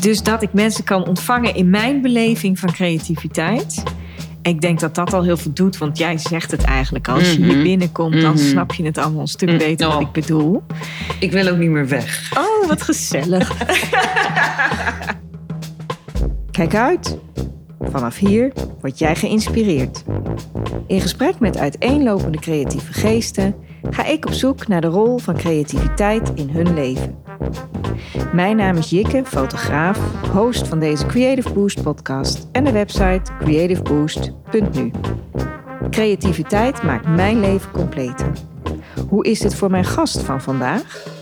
Dus dat ik mensen kan ontvangen in mijn beleving van creativiteit. Ik denk dat dat al heel veel doet, want jij zegt het eigenlijk. Als je hier Mhm. binnenkomt, dan Mhm. snap je het allemaal een stuk Mm, beter wat oh. ik bedoel. Ik wil ook niet meer weg. Oh, wat gezellig. Kijk uit. Vanaf hier word jij geïnspireerd. In gesprek met uiteenlopende creatieve geesten ga ik op zoek naar de rol van creativiteit in hun leven. Mijn naam is Jikke, fotograaf, host van deze Creative Boost podcast en de website creativeboost.nu. Creativiteit maakt mijn leven completer. Hoe is dit voor mijn gast van vandaag?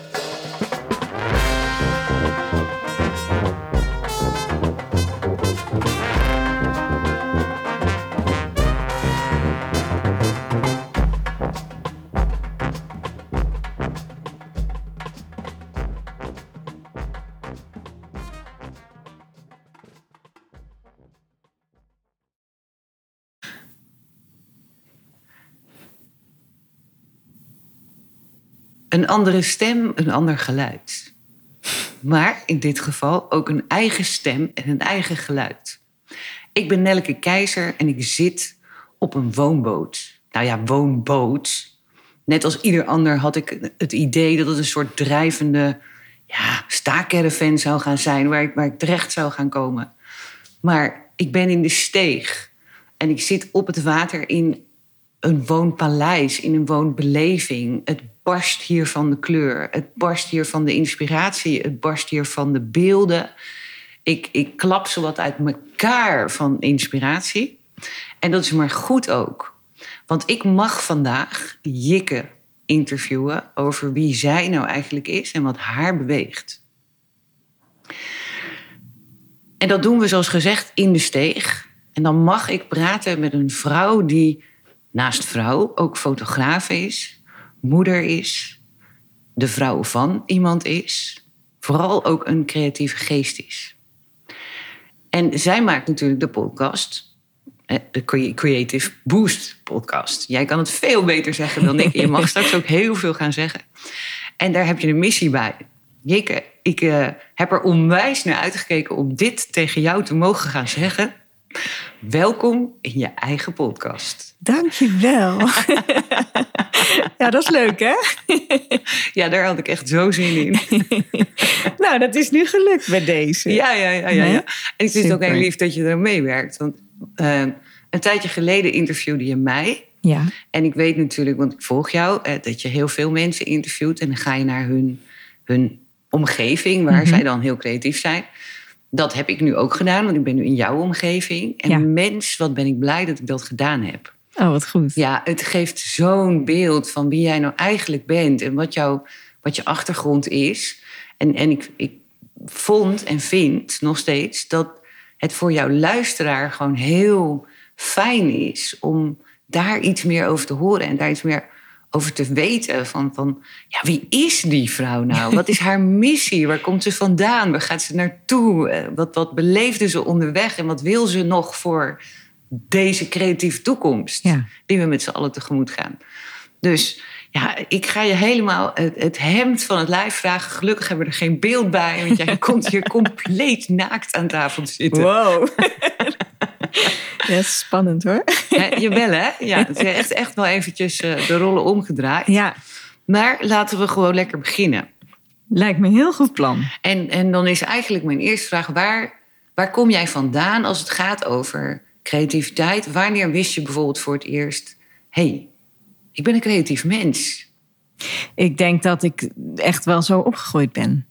Een andere stem, een ander geluid. Maar in dit geval ook een eigen stem en een eigen geluid. Ik ben Nelke Keizer en ik zit op een woonboot. Nou ja, woonboot. Net als ieder ander had ik het idee dat het een soort drijvende ja, zou gaan zijn... Waar ik, ik terecht zou gaan komen. Maar ik ben in de steeg en ik zit op het water in een woonpaleis, in een woonbeleving. Het barst hier van de kleur, het barst hier van de inspiratie, het barst hier van de beelden. Ik, ik klap zowat uit elkaar van inspiratie. En dat is maar goed ook. Want ik mag vandaag Jikke interviewen over wie zij nou eigenlijk is en wat haar beweegt. En dat doen we zoals gezegd in de steeg. En dan mag ik praten met een vrouw die naast vrouw ook fotograaf is, moeder is, de vrouw van iemand is, vooral ook een creatieve geest is. En zij maakt natuurlijk de podcast, de Cre- Creative Boost podcast. Jij kan het veel beter zeggen dan ik. Je mag straks ook heel veel gaan zeggen. En daar heb je een missie bij. Jikke, ik eh, heb er onwijs naar uitgekeken om dit tegen jou te mogen gaan zeggen. Welkom in je eigen podcast. Dankjewel. ja, dat is leuk hè? Ja, daar had ik echt zo zin in. nou, dat is nu gelukt bij deze. Ja, ja, ja. ja, ja. En ik vind het ook heel lief dat je er meewerkt. Want eh, een tijdje geleden interviewde je mij. Ja. En ik weet natuurlijk, want ik volg jou, eh, dat je heel veel mensen interviewt. En dan ga je naar hun, hun omgeving, waar Mhm. zij dan heel creatief zijn. Dat heb ik nu ook gedaan, want ik ben nu in jouw omgeving. En Ja. mens, wat ben ik blij dat ik dat gedaan heb. Oh, wat goed. Ja, het geeft zo'n beeld van wie jij nou eigenlijk bent en wat, jouw wat je achtergrond is. En, en ik, ik vond en vind nog steeds dat het voor jouw luisteraar gewoon heel fijn is om daar iets meer over te horen en daar iets meer over te weten. Van, van ja, wie is die vrouw nou? Wat is haar missie? Waar komt ze vandaan? Waar gaat ze naartoe? Eh, Wat, wat beleefde ze onderweg en wat wil ze nog voor deze creatieve toekomst? Ja. die we met z'n allen tegemoet gaan. Dus ja, ik ga je helemaal het, het hemd van het lijf vragen. Gelukkig hebben we er geen beeld bij, want jij komt hier compleet naakt aan tafel te zitten. Wow. ja, is spannend hoor. Ja, jawel, hè? Ja, het is echt, echt wel eventjes eh, de rollen omgedraaid. Ja, Maar laten we gewoon lekker beginnen. lijkt me een heel goed plan. En, en dan is eigenlijk mijn eerste vraag: waar, waar kom jij vandaan als het gaat over creativiteit? Wanneer wist je bijvoorbeeld voor het eerst: hé, hey, ik ben een creatief mens? Ik denk dat ik echt wel zo opgegroeid ben.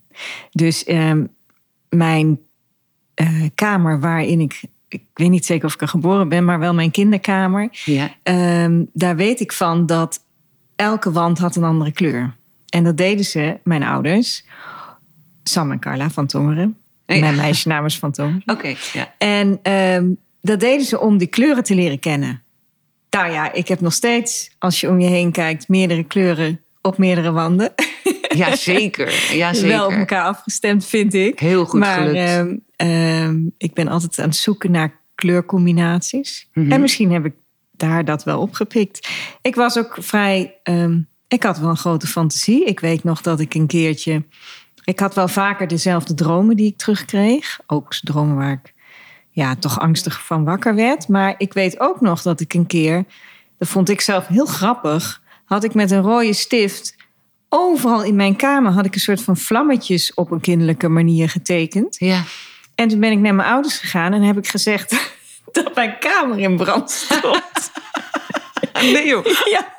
Dus ehm, mijn eh, kamer waarin ik... Ik weet niet zeker of ik er geboren ben, maar wel mijn kinderkamer. Ja, Ehm, daar weet ik van dat elke wand had een andere kleur. En dat deden ze, mijn ouders. Sam en Carla van Tongeren. Ja. Mijn meisje is van Tongeren. oké. ja. En ehm, dat deden ze om die kleuren te leren kennen. Nou ja, ik heb nog steeds, als je om je heen kijkt, meerdere kleuren op meerdere wanden. Ja, zeker. Ja, zeker. Wel op elkaar afgestemd, vind ik. Heel goed maar gelukt. ehm, ik ben altijd aan het zoeken naar kleurcombinaties. Mhm. En misschien heb ik daar dat wel opgepikt. Ik was ook vrij. ehm, ik had wel een grote fantasie. Ik weet nog dat ik een keertje Ik had wel vaker dezelfde dromen die ik terugkreeg. Ook dromen waar ik ja, toch angstig van wakker werd. Maar ik weet ook nog dat ik een keer, dat vond ik zelf heel grappig, had ik met een rode stift overal in mijn kamer had ik een soort van vlammetjes op een kinderlijke manier getekend. Ja. En toen ben ik naar mijn ouders gegaan en heb ik gezegd dat mijn kamer in brand stond. Nee joh. ja,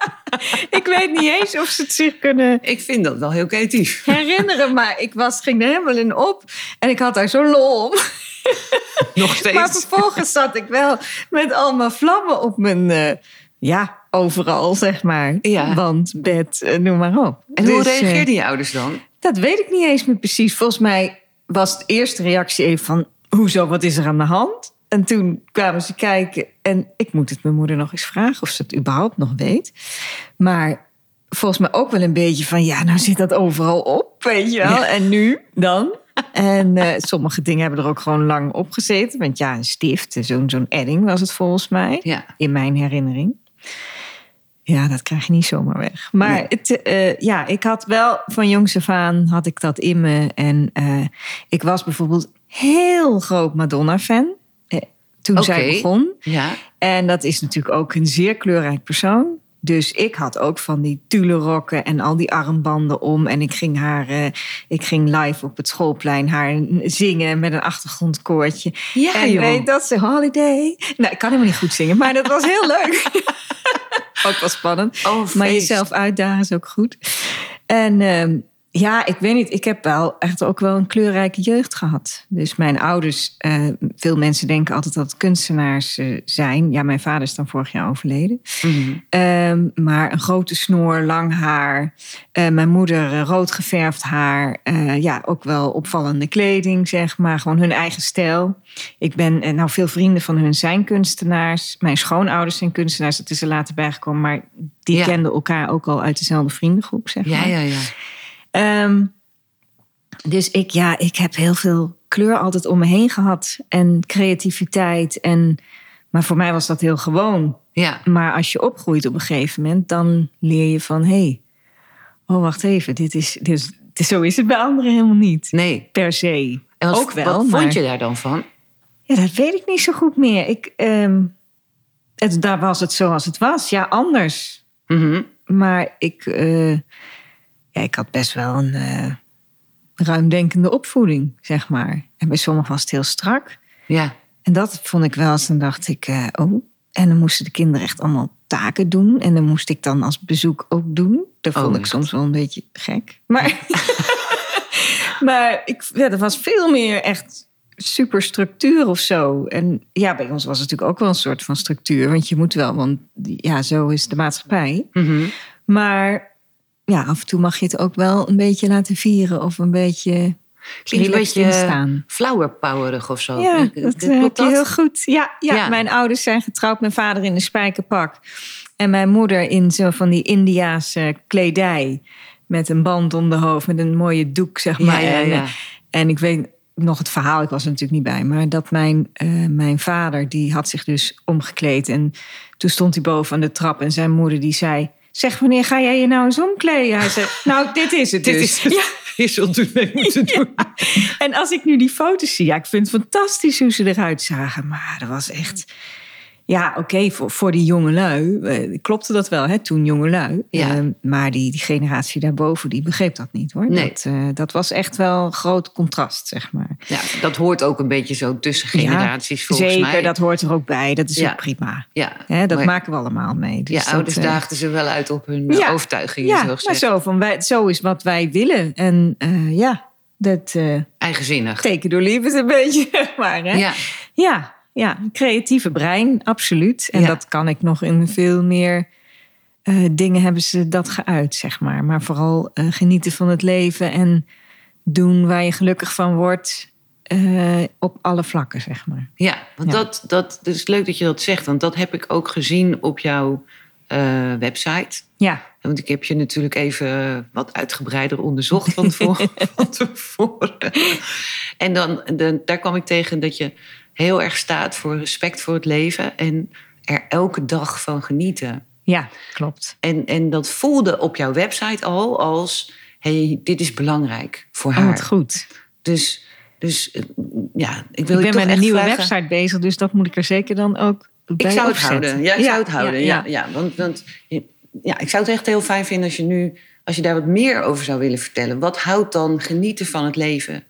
ik weet niet eens of ze het zich kunnen Ik vind dat wel heel creatief. herinneren, maar ik was, ging er helemaal in op en ik had daar zo lol om. Nog steeds. Maar vervolgens zat ik wel met allemaal vlammen op mijn, eh, ja, overal zeg maar. Ja. Wand, bed, eh, noem maar op. En hoe Dus, eh, reageerden je ouders dan? Dat weet ik niet eens meer precies. Volgens mij was de eerste reactie even van... hoezo, wat is er aan de hand? En toen kwamen ze kijken. En ik moet het mijn moeder nog eens vragen of ze het überhaupt nog weet. Maar volgens mij ook wel een beetje van... ja, nou zit dat overal op, weet je wel. Ja. En nu dan? En eh, sommige dingen hebben er ook gewoon lang op gezeten. Want ja, een stift, zo'n zo'n edding was het volgens mij. Ja. In mijn herinnering. Ja, dat krijg je niet zomaar weg. Maar Nee. het, eh, ja, ik had wel van jongs af aan had ik dat in me. En eh, ik was bijvoorbeeld heel groot Madonna-fan. eh, toen zij begon. Ja. En dat is natuurlijk ook een zeer kleurrijk persoon. Dus ik had ook van die tulle rokken en al die armbanden om. En ik ging haar, eh, ik ging live op het schoolplein haar zingen met een achtergrondkoortje. Ja, en joh. weet dat ze holiday. Nou, ik kan helemaal niet goed zingen, maar dat was heel leuk. ook wel spannend. Oh, Maar jezelf uitdagen is ook goed. En ehm, ja, ik weet niet. Ik heb wel echt ook wel een kleurrijke jeugd gehad. Dus mijn ouders, eh, veel mensen denken altijd dat het kunstenaars eh, zijn. Ja, mijn vader is dan vorig jaar overleden. Mhm. Ehm, maar een grote snor, lang haar. Eh, mijn moeder rood geverfd haar. Ja, ook wel opvallende kleding, zeg maar. Gewoon hun eigen stijl. Ik ben, nou, veel vrienden van hun zijn kunstenaars. Mijn schoonouders zijn kunstenaars. Dat is er later bijgekomen. Maar die Ja. kenden elkaar ook al uit dezelfde vriendengroep, zeg maar. Ja, ja, ja. Ehm, dus ik, ja, ik heb heel veel kleur altijd om me heen gehad. En creativiteit. En, maar voor mij was dat heel gewoon. Ja. Maar als je opgroeit op een gegeven moment, dan leer je van... hé, hey, oh wacht even, dit is, dit is, dit- zo is het bij anderen helemaal niet. Nee. Per se. En wat, ook wel, wat maar- vond je daar dan van? Ja, dat weet ik niet zo goed meer. Ik, ehm, het, daar was het zoals het was. Ja, anders. Mhm. Maar ik, eh, ja, ik had best wel een eh, ruimdenkende opvoeding, zeg maar. En bij sommigen was het heel strak. Ja. En dat vond ik wel eens, dan dacht ik, eh, oh. En dan moesten de kinderen echt allemaal taken doen. En dan moest ik dan als bezoek ook doen. Dat Oh, vond ik echt? soms wel een beetje gek. Maar, maar ik, ja, er was veel meer echt super structuur of zo. En ja, bij ons was het natuurlijk ook wel een soort van structuur. Want je moet wel, want ja, zo is de maatschappij. Mhm. Maar ja, af en toe mag je het ook wel een beetje laten vieren. Of een beetje Klinkt een beetje of zo. Ja, dat klopt eh, heb je heel goed. Ja, ja, Ja. mijn ouders zijn getrouwd. Mijn vader in een spijkerpak. En mijn moeder in zo van die Indiaanse kledij. Met een band om de hoofd. Met een mooie doek, zeg maar. ja, En, ja. eh, En ik weet nog het verhaal. Ik was er natuurlijk niet bij. Maar dat mijn, eh, mijn vader, die had zich dus omgekleed. En toen stond hij boven aan de trap. En zijn moeder die zei... Zeg, wanneer ga jij je nou eens omkleden? Hij zei, nou, dit is het Dit dus. is het. Ja. Je zult het mee moeten doen. En als ik nu die foto's zie, ja, ik vind het fantastisch hoe ze eruit zagen. Maar dat was echt. Ja, oké, voor, voor die jongelui eh, klopte dat wel, hè, toen jongelui. Ja. Eh, maar die, die generatie daarboven, die begreep dat niet hoor. Nee. Dat, eh, dat was echt wel een groot contrast, zeg maar. Ja, dat hoort ook een beetje zo tussen generaties volgens Zeker, mij. dat hoort er ook bij. Dat is Ja. ook prima. ja, Hè, dat maar maken we allemaal mee. Dus je dat, ouders eh, daagden ze wel uit op hun Ja. overtuigingen, Ja, zo maar zo, van wij, zo is wat wij willen. En ja, dat Eigenzinnig. teken door liefde een beetje, zeg maar. Hè? Ja, Ja, ja, creatieve brein, absoluut. En Ja. dat kan ik nog in veel meer eh, dingen hebben ze dat geuit, zeg maar. Maar vooral eh, genieten van het leven en doen waar je gelukkig van wordt eh, op alle vlakken, zeg maar. ja want Ja. Dat, dat, dat is leuk dat je dat zegt. Want dat heb ik ook gezien op jouw website. Ja, Want ik heb je natuurlijk even wat uitgebreider onderzocht van tevoren. van tevoren. En dan, dan, daar kwam ik tegen dat je heel erg staat voor respect voor het leven. En er elke dag van genieten. ja, klopt. En, en dat voelde op jouw website al als hey, dit is belangrijk voor Oh, haar. wat goed. Dus, dus eh, ja, ik wil Ik ben met een nieuwe vragen- website bezig, dus dat moet ik er zeker dan ook bij Ik zou het opzetten. houden. Ja, ik zou het houden. Ja, ja. ja, Want, want ja, ik zou het echt heel fijn vinden als je nu, als je daar wat meer over zou willen vertellen. Wat houdt dan genieten van het leven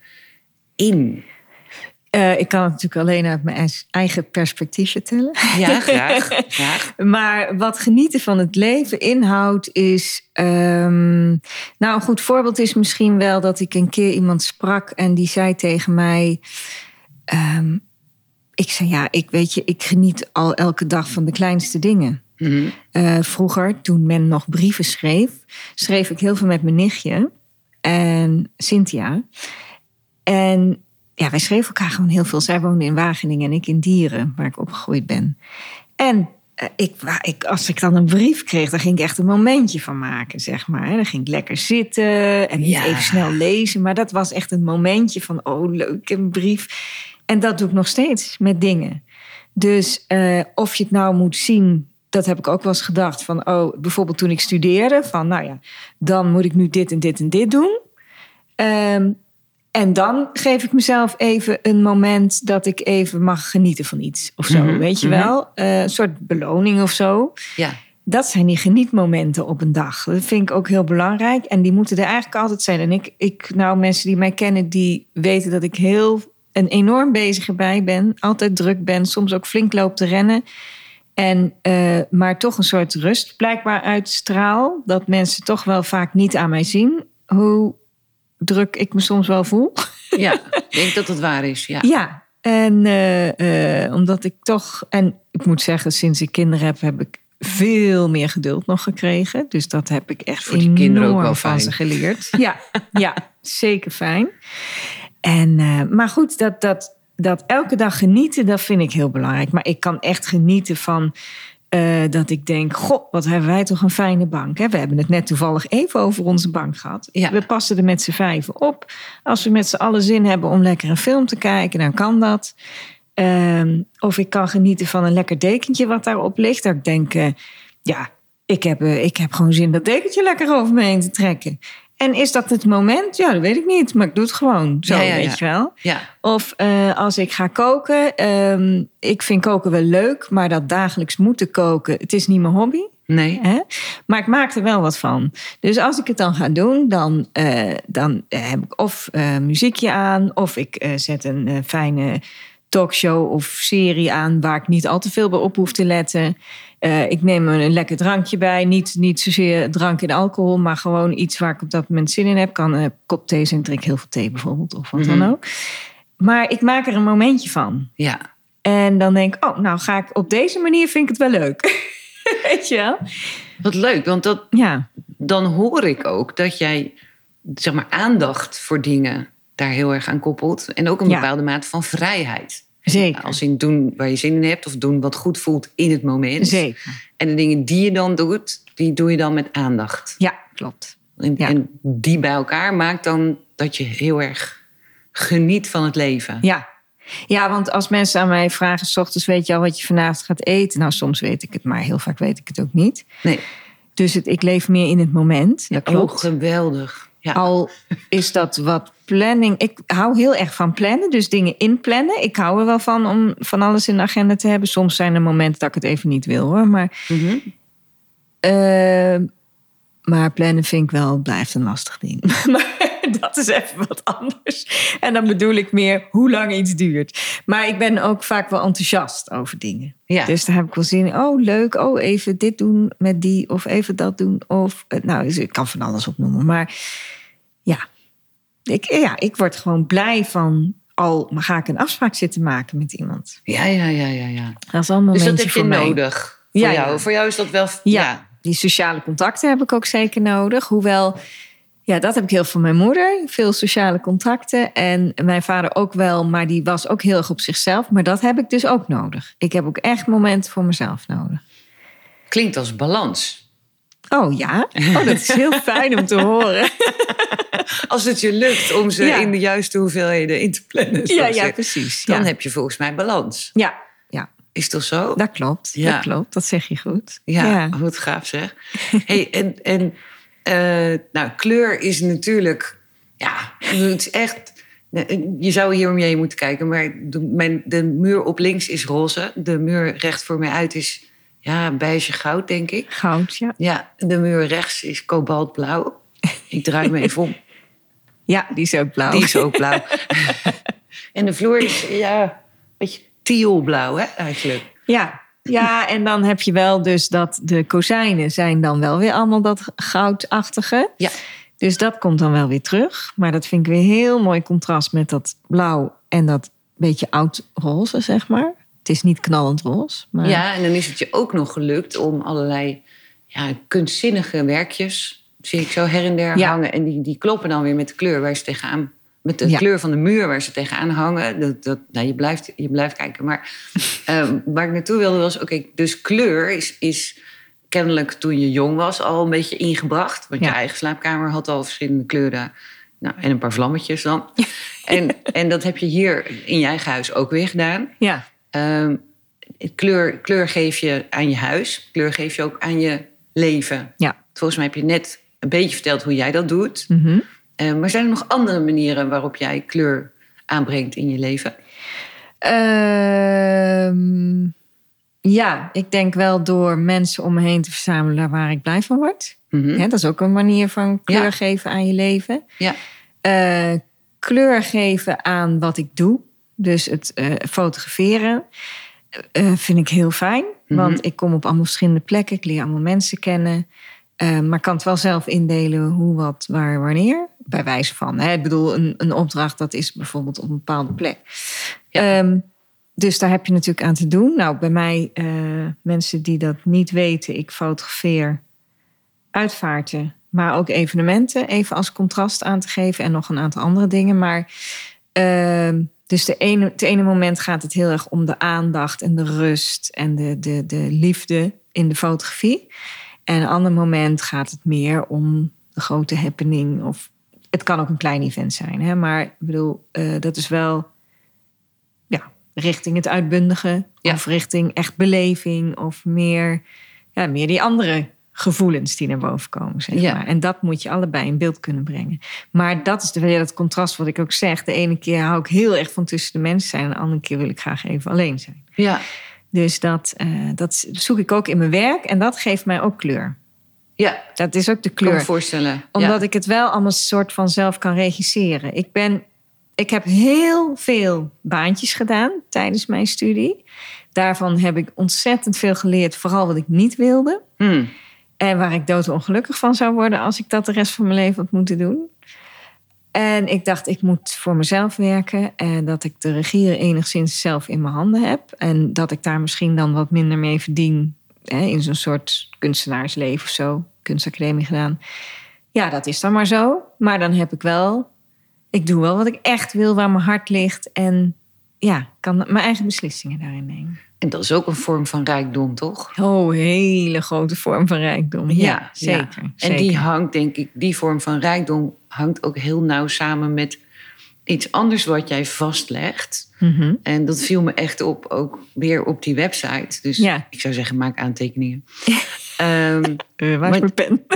in? Eh, ik kan het natuurlijk alleen uit mijn eigen perspectief vertellen. Ja, graag. graag. Maar wat genieten van het leven inhoudt is. ehm, nou, een goed voorbeeld is misschien wel dat ik een keer iemand sprak en die zei tegen mij. ehm, ik zei ja, ik weet je, ik geniet al elke dag van de kleinste dingen. Mhm. Eh, vroeger, toen men nog brieven schreef, schreef ik heel veel met mijn nichtje en Cynthia. En ja, wij schreven elkaar gewoon heel veel. Zij woonde in Wageningen en ik in Dieren, waar ik opgegroeid ben. En eh, ik, ik, als ik dan een brief kreeg, dan ging ik echt een momentje van maken, zeg maar. Dan ging ik lekker zitten en Ja. even snel lezen. Maar dat was echt een momentje van, oh leuk, een brief. En dat doe ik nog steeds met dingen. Dus eh, of je het nou moet zien, dat heb ik ook wel eens gedacht. Van, oh, bijvoorbeeld toen ik studeerde, van nou ja, dan moet ik nu dit en dit en dit doen. Ehm, en dan geef ik mezelf even een moment dat ik even mag genieten van iets of zo. Mhm, Weet je mhm. wel? Eh, een soort beloning of zo. Ja. Dat zijn die genietmomenten op een dag. Dat vind ik ook heel belangrijk. En die moeten er eigenlijk altijd zijn. En ik, ik nou, mensen die mij kennen, die weten dat ik heel en enorm bezig erbij ben. Altijd druk ben, soms ook flink loop te rennen. En, eh, maar toch een soort rust blijkbaar uitstraal. Dat mensen toch wel vaak niet aan mij zien hoe druk ik me soms wel voel. ja, ik denk dat het waar is. Ja. Ja, en eh, eh, omdat ik toch, en ik moet zeggen, sinds ik kinderen heb, heb ik veel meer geduld nog gekregen. Dus dat heb ik echt Voor die kinderen ook wel van ze geleerd. Ja, ja, zeker fijn. En, eh, maar goed, dat, dat, dat elke dag genieten, dat vind ik heel belangrijk. Maar ik kan echt genieten van eh, dat ik denk, goh, wat hebben wij toch een fijne bank. Hè? We hebben het net toevallig even over onze bank gehad. Ja. We passen er met z'n vijven op. Als we met z'n allen zin hebben om lekker een film te kijken, dan kan dat. Ehm, of ik kan genieten van een lekker dekentje wat daarop ligt. Dat ik denk, eh, ja, ik heb, eh, ik heb gewoon zin dat dekentje lekker over me heen te trekken. En is dat het moment? Ja, dat weet ik niet. Maar ik doe het gewoon zo, Ja, ja, ja. weet je wel. Ja. Of eh, als ik ga koken. ehm, ik vind koken wel leuk, maar dat dagelijks moeten koken, het is niet mijn hobby. Nee. Hè? Maar ik maak er wel wat van. Dus als ik het dan ga doen, dan, eh, dan eh, heb ik of muziekje aan, of ik zet een fijne talkshow of serie aan waar ik niet al te veel bij op hoef te letten. Eh, ik neem een lekker drankje bij. Niet, niet zozeer drank en alcohol, maar gewoon iets waar ik op dat moment zin in heb. Kan een kop thee zijn, ik drink heel veel thee bijvoorbeeld, of wat Mhm. dan ook. Maar ik maak er een momentje van. Ja. En dan denk ik, oh, nou ga ik op deze manier, vind ik het wel leuk. Weet je wel? Wat leuk, want dat, Ja, dan hoor ik ook dat jij zeg maar, aandacht voor dingen daar heel erg aan koppelt. En ook een Ja. bepaalde mate van vrijheid. zeker. Als in doen waar je zin in hebt of doen wat goed voelt in het moment. Zeker. En de dingen die je dan doet, die doe je dan met aandacht. Ja, klopt. En, Ja. en die bij elkaar maakt dan dat je heel erg geniet van het leven. Ja. ja, want als mensen aan mij vragen, s ochtends weet je al wat je vanavond gaat eten. Nou, soms weet ik het, maar heel vaak weet ik het ook niet. Nee, Dus het, ik leef meer in het moment. Dat oh, klopt. geweldig. Ja. Al is dat wat planning. Ik hou heel erg van plannen, dus dingen inplannen. Ik hou er wel van om van alles in de agenda te hebben. Soms zijn er momenten dat ik het even niet wil hoor. Maar, Mhm. eh, maar plannen vind ik wel, blijft een lastig ding. maar dat is even wat anders. En dan bedoel ik meer hoe lang iets duurt. Maar ik ben ook vaak wel enthousiast over dingen. Ja. Dus daar heb ik wel zin in. Oh, leuk. Oh, even dit doen met die. Of even dat doen. Of, eh, nou, ik kan van alles opnoemen. Maar ja, ik, ja, ik word gewoon blij van... al maar ga ik een afspraak zitten maken met iemand. ja, ja, ja, ja, ja. Dat is al een Dus dat heb je mij. nodig. Voor Ja, jou. ja. Voor jou is dat wel. Ja, die sociale contacten heb ik ook zeker nodig. Hoewel, ja, dat heb ik heel van mijn moeder. Veel sociale contacten. En mijn vader ook wel, maar die was ook heel erg op zichzelf. Maar dat heb ik dus ook nodig. Ik heb ook echt momenten voor mezelf nodig. Klinkt als balans. Oh ja? Oh, dat is heel fijn om te horen. Als het je lukt om ze Ja. in de juiste hoeveelheden in te plannen. Ja, ja, precies. Dan Ja, heb je volgens mij balans. ja, ja Is toch zo? dat klopt. Ja. Dat klopt, dat zeg je goed. Ja, wat gaaf zeg. hey, en, en Eh, nou, kleur is natuurlijk... Ja, het is echt... Je zou hier om je heen moeten kijken, maar de, mijn, de muur op links is roze. De muur recht voor mij uit is ja, beige goud, denk ik. Goud, ja. Ja, de muur rechts is kobaltblauw. Ik draai me even om. Ja, die is ook blauw. Die is ook blauw. en de vloer is ja, een beetje tealblauw, hè, eigenlijk. Ja, ja, en dan heb je wel dus dat de kozijnen zijn dan wel weer allemaal dat goudachtige. Ja. Dus dat komt dan wel weer terug. Maar dat vind ik weer heel mooi contrast met dat blauw en dat beetje oud roze, zeg maar. Het is niet knallend roze. Maar... Ja, en dan is het je ook nog gelukt om allerlei ja, kunstzinnige werkjes, zie ik zo her en der Ja. hangen. En die, die kloppen dan weer met de kleur waar ze tegenaan, met de Ja. kleur van de muur waar ze tegenaan hangen. Dat, dat, nou, je, blijft, je blijft kijken. Maar ehm, waar ik naartoe wilde was, oké, dus kleur is, is kennelijk toen je jong was al een beetje ingebracht. Want Ja. je eigen slaapkamer had al verschillende kleuren. Nou, en een paar vlammetjes dan. en, en dat heb je hier in je eigen huis ook weer gedaan. Ja, Ehm, kleur, kleur geef je aan je huis. Kleur geef je ook aan je leven. ja. Volgens mij heb je net een beetje verteld hoe jij dat doet. Mhm. Eh, maar zijn er nog andere manieren waarop jij kleur aanbrengt in je leven? Ehm, ja, ik denk wel door mensen om me heen te verzamelen waar ik blij van word. Hè, dat is ook een manier van kleur Ja. geven aan je leven. Ja. Eh, kleur geven aan wat ik doe. Dus het eh, fotograferen vind ik heel fijn. Mhm. Want ik kom op allemaal verschillende plekken. Ik leer allemaal mensen kennen. Eh, maar kan het wel zelf indelen hoe, wat, waar, wanneer. Bij wijze van. Hè. Ik bedoel, een, een opdracht dat is bijvoorbeeld op een bepaalde plek. Ja. Ehm, dus daar heb je natuurlijk aan te doen. Nou, bij mij, eh, mensen die dat niet weten, ik fotografeer uitvaarten, maar ook evenementen, even als contrast aan te geven en nog een aantal andere dingen. Maar ehm, dus de ene, het ene moment gaat het heel erg om de aandacht en de rust en de, de, de liefde in de fotografie. En een ander moment gaat het meer om de grote happening. Of het kan ook een klein event zijn, hè? maar ik bedoel, eh, dat is wel ja, richting het uitbundige Ja. of richting echt beleving of meer, ja, meer die andere gevoelens die naar boven komen. Zeg Ja. maar. En dat moet je allebei in beeld kunnen brengen. Maar dat is de, ja, dat contrast wat ik ook zeg. De ene keer hou ik heel erg van tussen de mensen zijn. En de andere keer wil ik graag even alleen zijn. Ja. Dus dat, eh, dat zoek ik ook in mijn werk. En dat geeft mij ook kleur. Ja, Dat is ook de kan me kleur. voorstellen. Omdat ja. ik het wel allemaal soort van zelf kan regisseren. Ik, ben, ik heb heel veel baantjes gedaan tijdens mijn studie. Daarvan heb ik ontzettend veel geleerd. Vooral wat ik niet wilde. Hmm. En waar ik doodongelukkig van zou worden als ik dat de rest van mijn leven had moeten doen. En ik dacht, ik moet voor mezelf werken. En dat ik de regie enigszins zelf in mijn handen heb. En dat ik daar misschien dan wat minder mee verdien. Hè, in zo'n soort kunstenaarsleven of zo. Kunstacademie gedaan. Ja, dat is dan maar zo. Maar dan heb ik wel... Ik doe wel wat ik echt wil, waar mijn hart ligt. En ja, kan mijn eigen beslissingen daarin nemen. En dat is ook een vorm van rijkdom, toch? Oh, hele grote vorm van rijkdom. Ja, zeker. En zeker. die hangt, denk ik, die vorm van rijkdom hangt ook heel nauw samen met iets anders wat jij vastlegt. Mhm. En dat viel me echt op, ook weer op die website. Dus Ja. ik zou zeggen, maak aantekeningen. Eh, waar is mijn pen?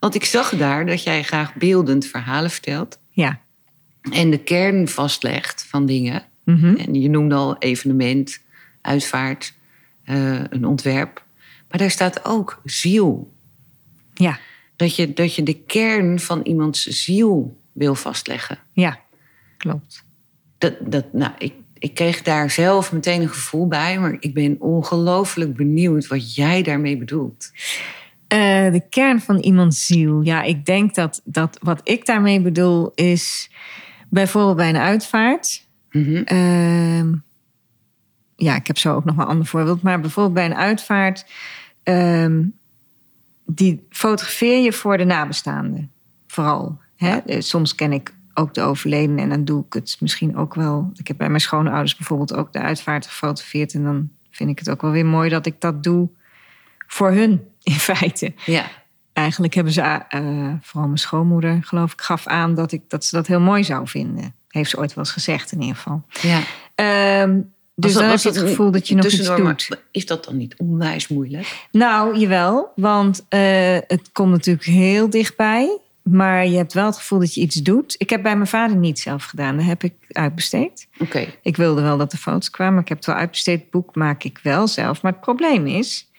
want ik zag daar dat jij graag beeldend verhalen vertelt. Ja. En de kern vastlegt van dingen. Mhm. En je noemde al evenement, uitvaart, eh, een ontwerp. Maar daar staat ook ziel. Ja. Dat je, dat je de kern van iemands ziel wil vastleggen. Ja, klopt. Dat, dat, nou, ik, ik kreeg daar zelf meteen een gevoel bij, maar ik ben ongelooflijk benieuwd wat jij daarmee bedoelt. Eh, de kern van iemands ziel. Ja, ik denk dat, dat wat ik daarmee bedoel is bijvoorbeeld bij een uitvaart. Mhm. Ehm, ja, ik heb zo ook nog wel een ander voorbeeld. Maar bijvoorbeeld bij een uitvaart, ehm, die fotografeer je voor de nabestaanden. Vooral. Hè? Eh, Soms ken ik ook de overledene en dan doe ik het misschien ook wel. Ik heb bij mijn schoonouders bijvoorbeeld ook de uitvaart gefotografeerd. En dan vind ik het ook wel weer mooi dat ik dat doe voor hun, in feite. Ja, Eigenlijk hebben ze, eh, vooral mijn schoonmoeder, geloof ik, gaf aan dat, ik, dat ze dat heel mooi zou vinden. Heeft ze ooit wel eens gezegd, in ieder geval. ja, Ehm, Dus dan heb je het gevoel dat je nog iets doet. Is dat dan niet onwijs moeilijk? Nou, jawel. Want eh, het komt natuurlijk heel dichtbij. Maar je hebt wel het gevoel dat je iets doet. Ik heb bij mijn vader niet zelf gedaan. Dat heb ik uitbesteed. Oké. Ik wilde wel dat de foto's kwamen. Maar ik heb het wel uitbesteed. Het boek maak ik wel zelf. Maar het probleem is...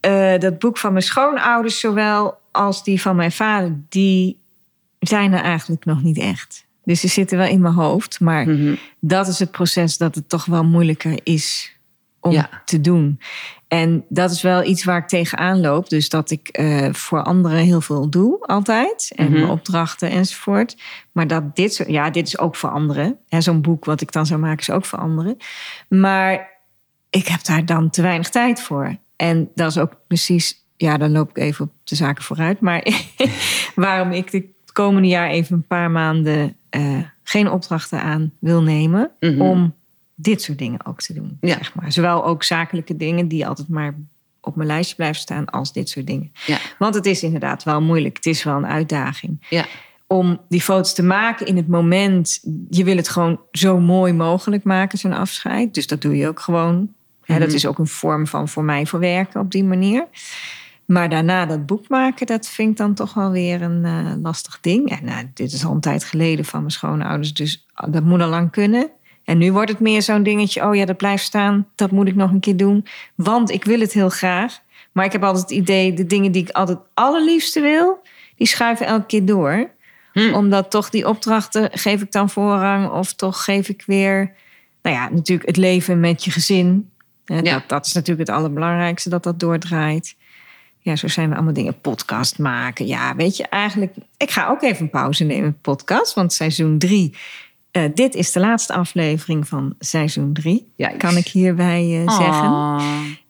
eh, dat boek van mijn schoonouders zowel als die van mijn vader... die zijn er eigenlijk nog niet echt. Dus ze zitten wel in mijn hoofd. Maar Mhm. dat is het proces dat het toch wel moeilijker is om Ja. te doen. En dat is wel iets waar ik tegenaan loop. Dus dat ik eh, voor anderen heel veel doe, altijd. En Mhm. mijn opdrachten enzovoort. Maar dat dit, zo- ja, dit is ook voor anderen. En zo'n boek wat ik dan zou maken is ook voor anderen. Maar ik heb daar dan te weinig tijd voor. En dat is ook precies, ja, dan loop ik even op de zaken vooruit. Maar waarom ik de komende jaar even een paar maanden eh, geen opdrachten aan wil nemen. Mhm. Om dit soort dingen ook te doen. Ja. Zeg maar. Zowel ook zakelijke dingen die altijd maar op mijn lijstje blijven staan, als dit soort dingen. Ja. Want het is inderdaad wel moeilijk. Het is wel een uitdaging Ja. om die foto's te maken in het moment. Je wil het gewoon zo mooi mogelijk maken, zo'n afscheid. Dus dat doe je ook gewoon. Hè, dat Mhm. is ook een vorm van voor mij voor werken op die manier. Maar daarna dat boek maken, dat vind ik dan toch wel weer een eh, lastig ding. En nou, dit is al een tijd geleden van mijn schoonouders, dus dat moet al lang kunnen. En nu wordt het meer zo'n dingetje, oh ja, dat blijft staan, dat moet ik nog een keer doen. Want ik wil het heel graag. Maar ik heb altijd het idee, de dingen die ik altijd allerliefste wil, die schuiven elke keer door Hm. omdat toch die opdrachten geef ik dan voorrang. Of toch geef ik weer, nou ja, natuurlijk het leven met je gezin. Eh, Ja. Dat, dat is natuurlijk het allerbelangrijkste, dat dat doordraait. Ja, zo zijn er allemaal dingen. Podcast maken. Ja, weet je, eigenlijk... Ik ga ook even een pauze nemen met podcast. Want seizoen drie... eh, dit is de laatste aflevering van seizoen drie. Juist. Kan ik hierbij eh, zeggen.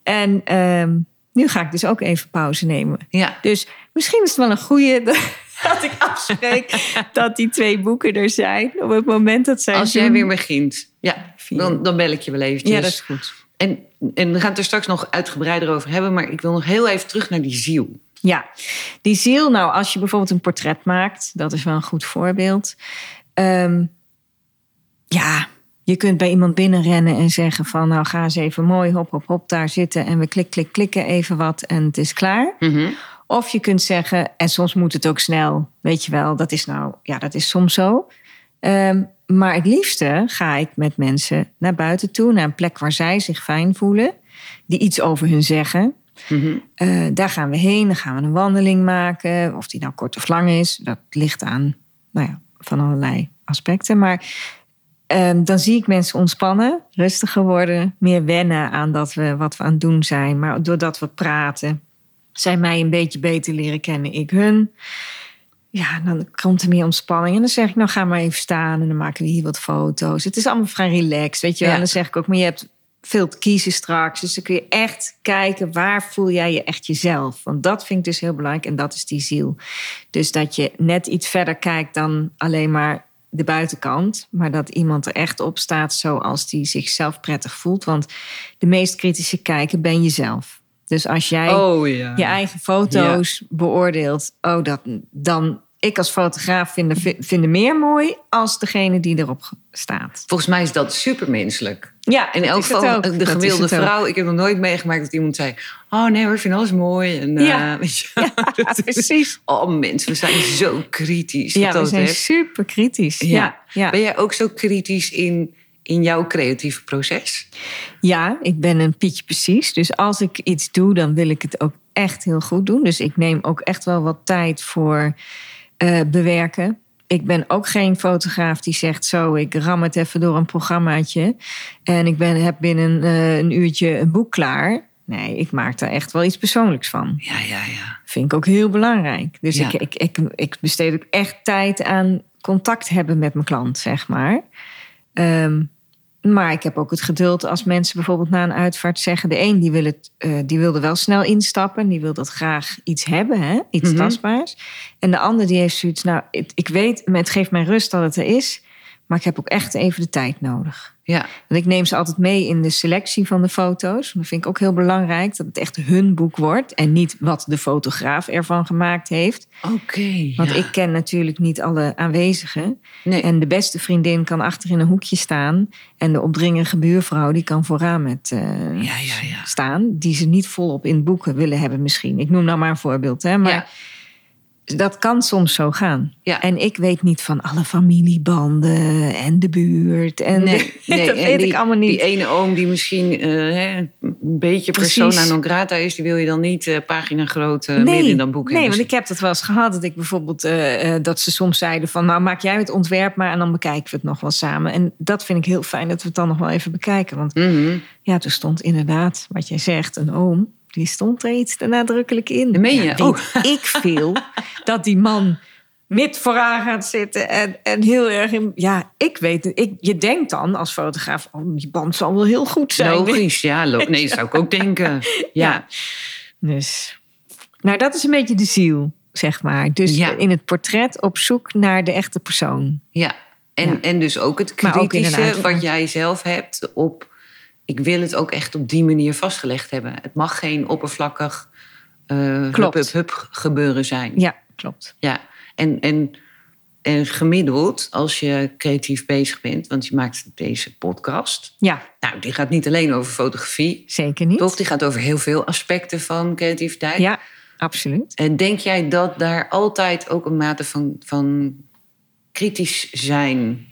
En ehm, nu ga ik dus ook even pauze nemen. Ja. Dus misschien is het wel een goede dat ik afspreek dat die twee boeken er zijn. Op het moment dat zij. Als jij weer begint, ja, dan, dan bel ik je wel eventjes. Ja, dat is goed. En, en we gaan het er straks nog uitgebreider over hebben. Maar ik wil nog heel even terug naar die ziel. Ja, die ziel. Nou, als je bijvoorbeeld een portret maakt, dat is wel een goed voorbeeld. Ehm, ja, je kunt bij iemand binnenrennen en zeggen van, nou ga eens even mooi, hop, hop, hop, daar zitten en we klik, klik, klikken even wat en het is klaar. Mhm. Of je kunt zeggen, en soms moet het ook snel, weet je wel, dat is nou, ja, dat is soms zo. Ehm, maar het liefste ga ik met mensen naar buiten toe, naar een plek waar zij zich fijn voelen, die iets over hun zeggen. Mhm. Eh, daar gaan we heen, dan gaan we een wandeling maken. Of die nou kort of lang is, dat ligt aan nou ja, van allerlei aspecten. Maar ehm, dan zie ik mensen ontspannen, rustiger worden, meer wennen aan dat we, wat we aan het doen zijn. Maar doordat we praten, zij mij een beetje beter leren kennen, ik hun. Ja, dan komt er meer ontspanning. En dan zeg ik, nou ga maar even staan en dan maken we hier wat foto's. Het is allemaal vrij relaxed, weet je wel. Ja. En dan zeg ik ook, maar je hebt veel te kiezen straks. Dus dan kun je echt kijken, waar voel jij je echt jezelf? Want dat vind ik dus heel belangrijk en dat is die ziel. Dus dat je net iets verder kijkt dan alleen maar de buitenkant. Maar dat iemand er echt op staat zoals die zichzelf prettig voelt. Want de meest kritische kijker ben jezelf. Dus als jij Oh ja. je eigen foto's beoordeelt, oh, dat, dan ik als fotograaf vind, vind meer mooi als degene die erop staat. Volgens mij is dat supermenselijk. Ja, In elk geval ook. de gemiddelde vrouw. Ik heb nog nooit meegemaakt dat iemand zei... Oh nee hoor, ik vind alles mooi. En, eh, Ja. weet je, Ja, dat is- precies. Oh mensen, we zijn zo kritisch. Ja, we zijn super kritisch. Ja. Ben jij ook zo kritisch in, in jouw creatieve proces? ja, ik ben een Pietje precies. Dus als ik iets doe, dan wil ik het ook echt heel goed doen. Dus ik neem ook echt wel wat tijd voor eh, bewerken. Ik ben ook geen fotograaf die zegt zo, ik ram het even door een programmaatje. En ik ben, heb binnen eh, een uurtje een boek klaar. Nee, ik maak daar echt wel iets persoonlijks van. Ja, ja, ja. Vind ik ook heel belangrijk. Dus Ja. ik, ik, ik, ik besteed ook echt tijd aan contact hebben met mijn klant, zeg maar. Ehm, maar ik heb ook het geduld als mensen bijvoorbeeld na een uitvaart zeggen... de een die wil, het, eh, die wil er wel snel instappen. Die wil dat graag iets hebben, hè? iets Mhm. tastbaars. En de ander die heeft zoiets... nou, het- ik weet, het geeft mij rust dat het er is... Maar ik heb ook echt even de tijd nodig. Ja, Want ik neem ze altijd mee in de selectie van de foto's. Dat vind ik ook heel belangrijk, dat het echt hun boek wordt. En niet wat de fotograaf ervan gemaakt heeft. oké. Want ja. ik ken natuurlijk niet alle aanwezigen. Nee. En de beste vriendin kan achter in een hoekje staan. En de opdringerige buurvrouw die kan vooraan met eh, Ja, ja, ja. staan. Die ze niet volop in boeken willen hebben misschien. Ik noem nou maar een voorbeeld. Hè? Maar ja. Dat kan soms zo gaan. Ja. En ik weet niet van alle familiebanden en de buurt. En Nee, nee. dat en weet die, ik allemaal niet. Die ene oom die misschien eh, hè, een beetje Precies. persona non grata is, die wil je dan niet eh, pagina groot eh, midden in dat boek nee, hebben. want ik heb dat wel eens gehad. Dat ik bijvoorbeeld dat ze soms zeiden van nou maak jij het ontwerp maar en dan bekijken we het nog wel samen. En dat vind ik heel fijn dat we het dan nog wel even bekijken. Want Mhm. ja, toen stond inderdaad wat jij zegt, een oom. Die stond er iets te nadrukkelijk in. Dat meen je? Weet Oh. ik veel dat die man mid vooraan gaat zitten en, en heel erg in. Ja, ik weet het. Ik, je denkt dan als fotograaf, oh, die band zal wel heel goed zijn. Logisch, ja. Lo nee, zou ik ook denken. Ja, Ja. Dus, nou, dat is een beetje de ziel, zeg maar. Dus Ja. in het portret op zoek naar de echte persoon. ja. En, Ja. en dus ook het ook kritische wat jij zelf hebt op... Ik wil het ook echt op die manier vastgelegd hebben. Het mag geen oppervlakkig eh hup, Klopt. hup, hup gebeuren zijn. Ja, klopt. Ja, en, en, en gemiddeld als je creatief bezig bent, want je maakt deze podcast. Ja, Nou, die gaat niet alleen over fotografie, zeker niet. toch? Die gaat over heel veel aspecten van creativiteit. Ja, absoluut. En denk jij dat daar altijd ook een mate van, van kritisch zijn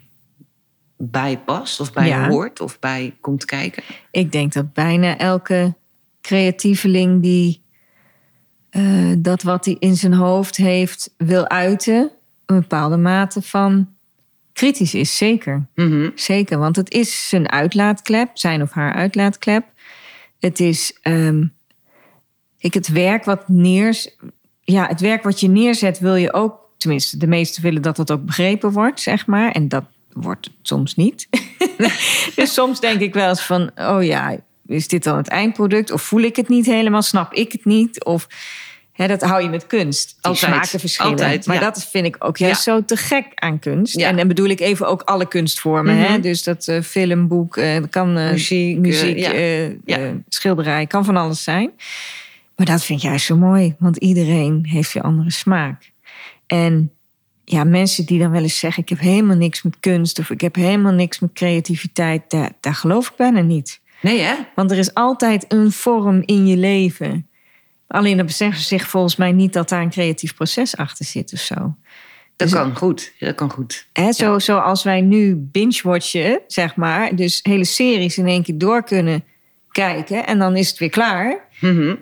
bij past, of bij Ja. hoort, of bij komt kijken? Ik denk dat bijna elke creatieveling die eh, dat wat hij in zijn hoofd heeft wil uiten, een bepaalde mate van kritisch is. Zeker. Mhm. Zeker, want het is zijn uitlaatklep, zijn of haar uitlaatklep. Het is ehm, ik, het werk wat neers, ja, het werk wat je neerzet wil je ook, tenminste, de meesten willen dat dat ook begrepen wordt, zeg maar. En dat wordt het soms niet. dus soms denk ik wel eens van, oh ja, is dit dan het eindproduct? Of voel ik het niet helemaal? Snap ik het niet? Of hè, dat hou je met kunst. Die Altijd, smaken verschillen. altijd, maar ja. dat vind ik ook juist zo te gek aan kunst. Ja. En dan bedoel ik even ook alle kunstvormen. hè? Mhm. Dus dat eh, film, boek, eh, kan eh, Muziek, muziek schilderij, kan van alles zijn. Maar dat vind ik juist zo mooi, want iedereen heeft weer andere smaak. En ja, mensen die dan wel eens zeggen: Ik heb helemaal niks met kunst of ik heb helemaal niks met creativiteit, daar, daar geloof ik bijna niet. Nee, hè? Want er is altijd een vorm in je leven. Alleen dat beseffen ze zich volgens mij niet dat daar een creatief proces achter zit of zo. Dat Dus- kan goed. Dat kan goed. Hè, zo, Zoals wij nu binge-watchen, zeg maar. Dus hele series in één keer door kunnen kijken. En dan is het weer klaar. Mhm.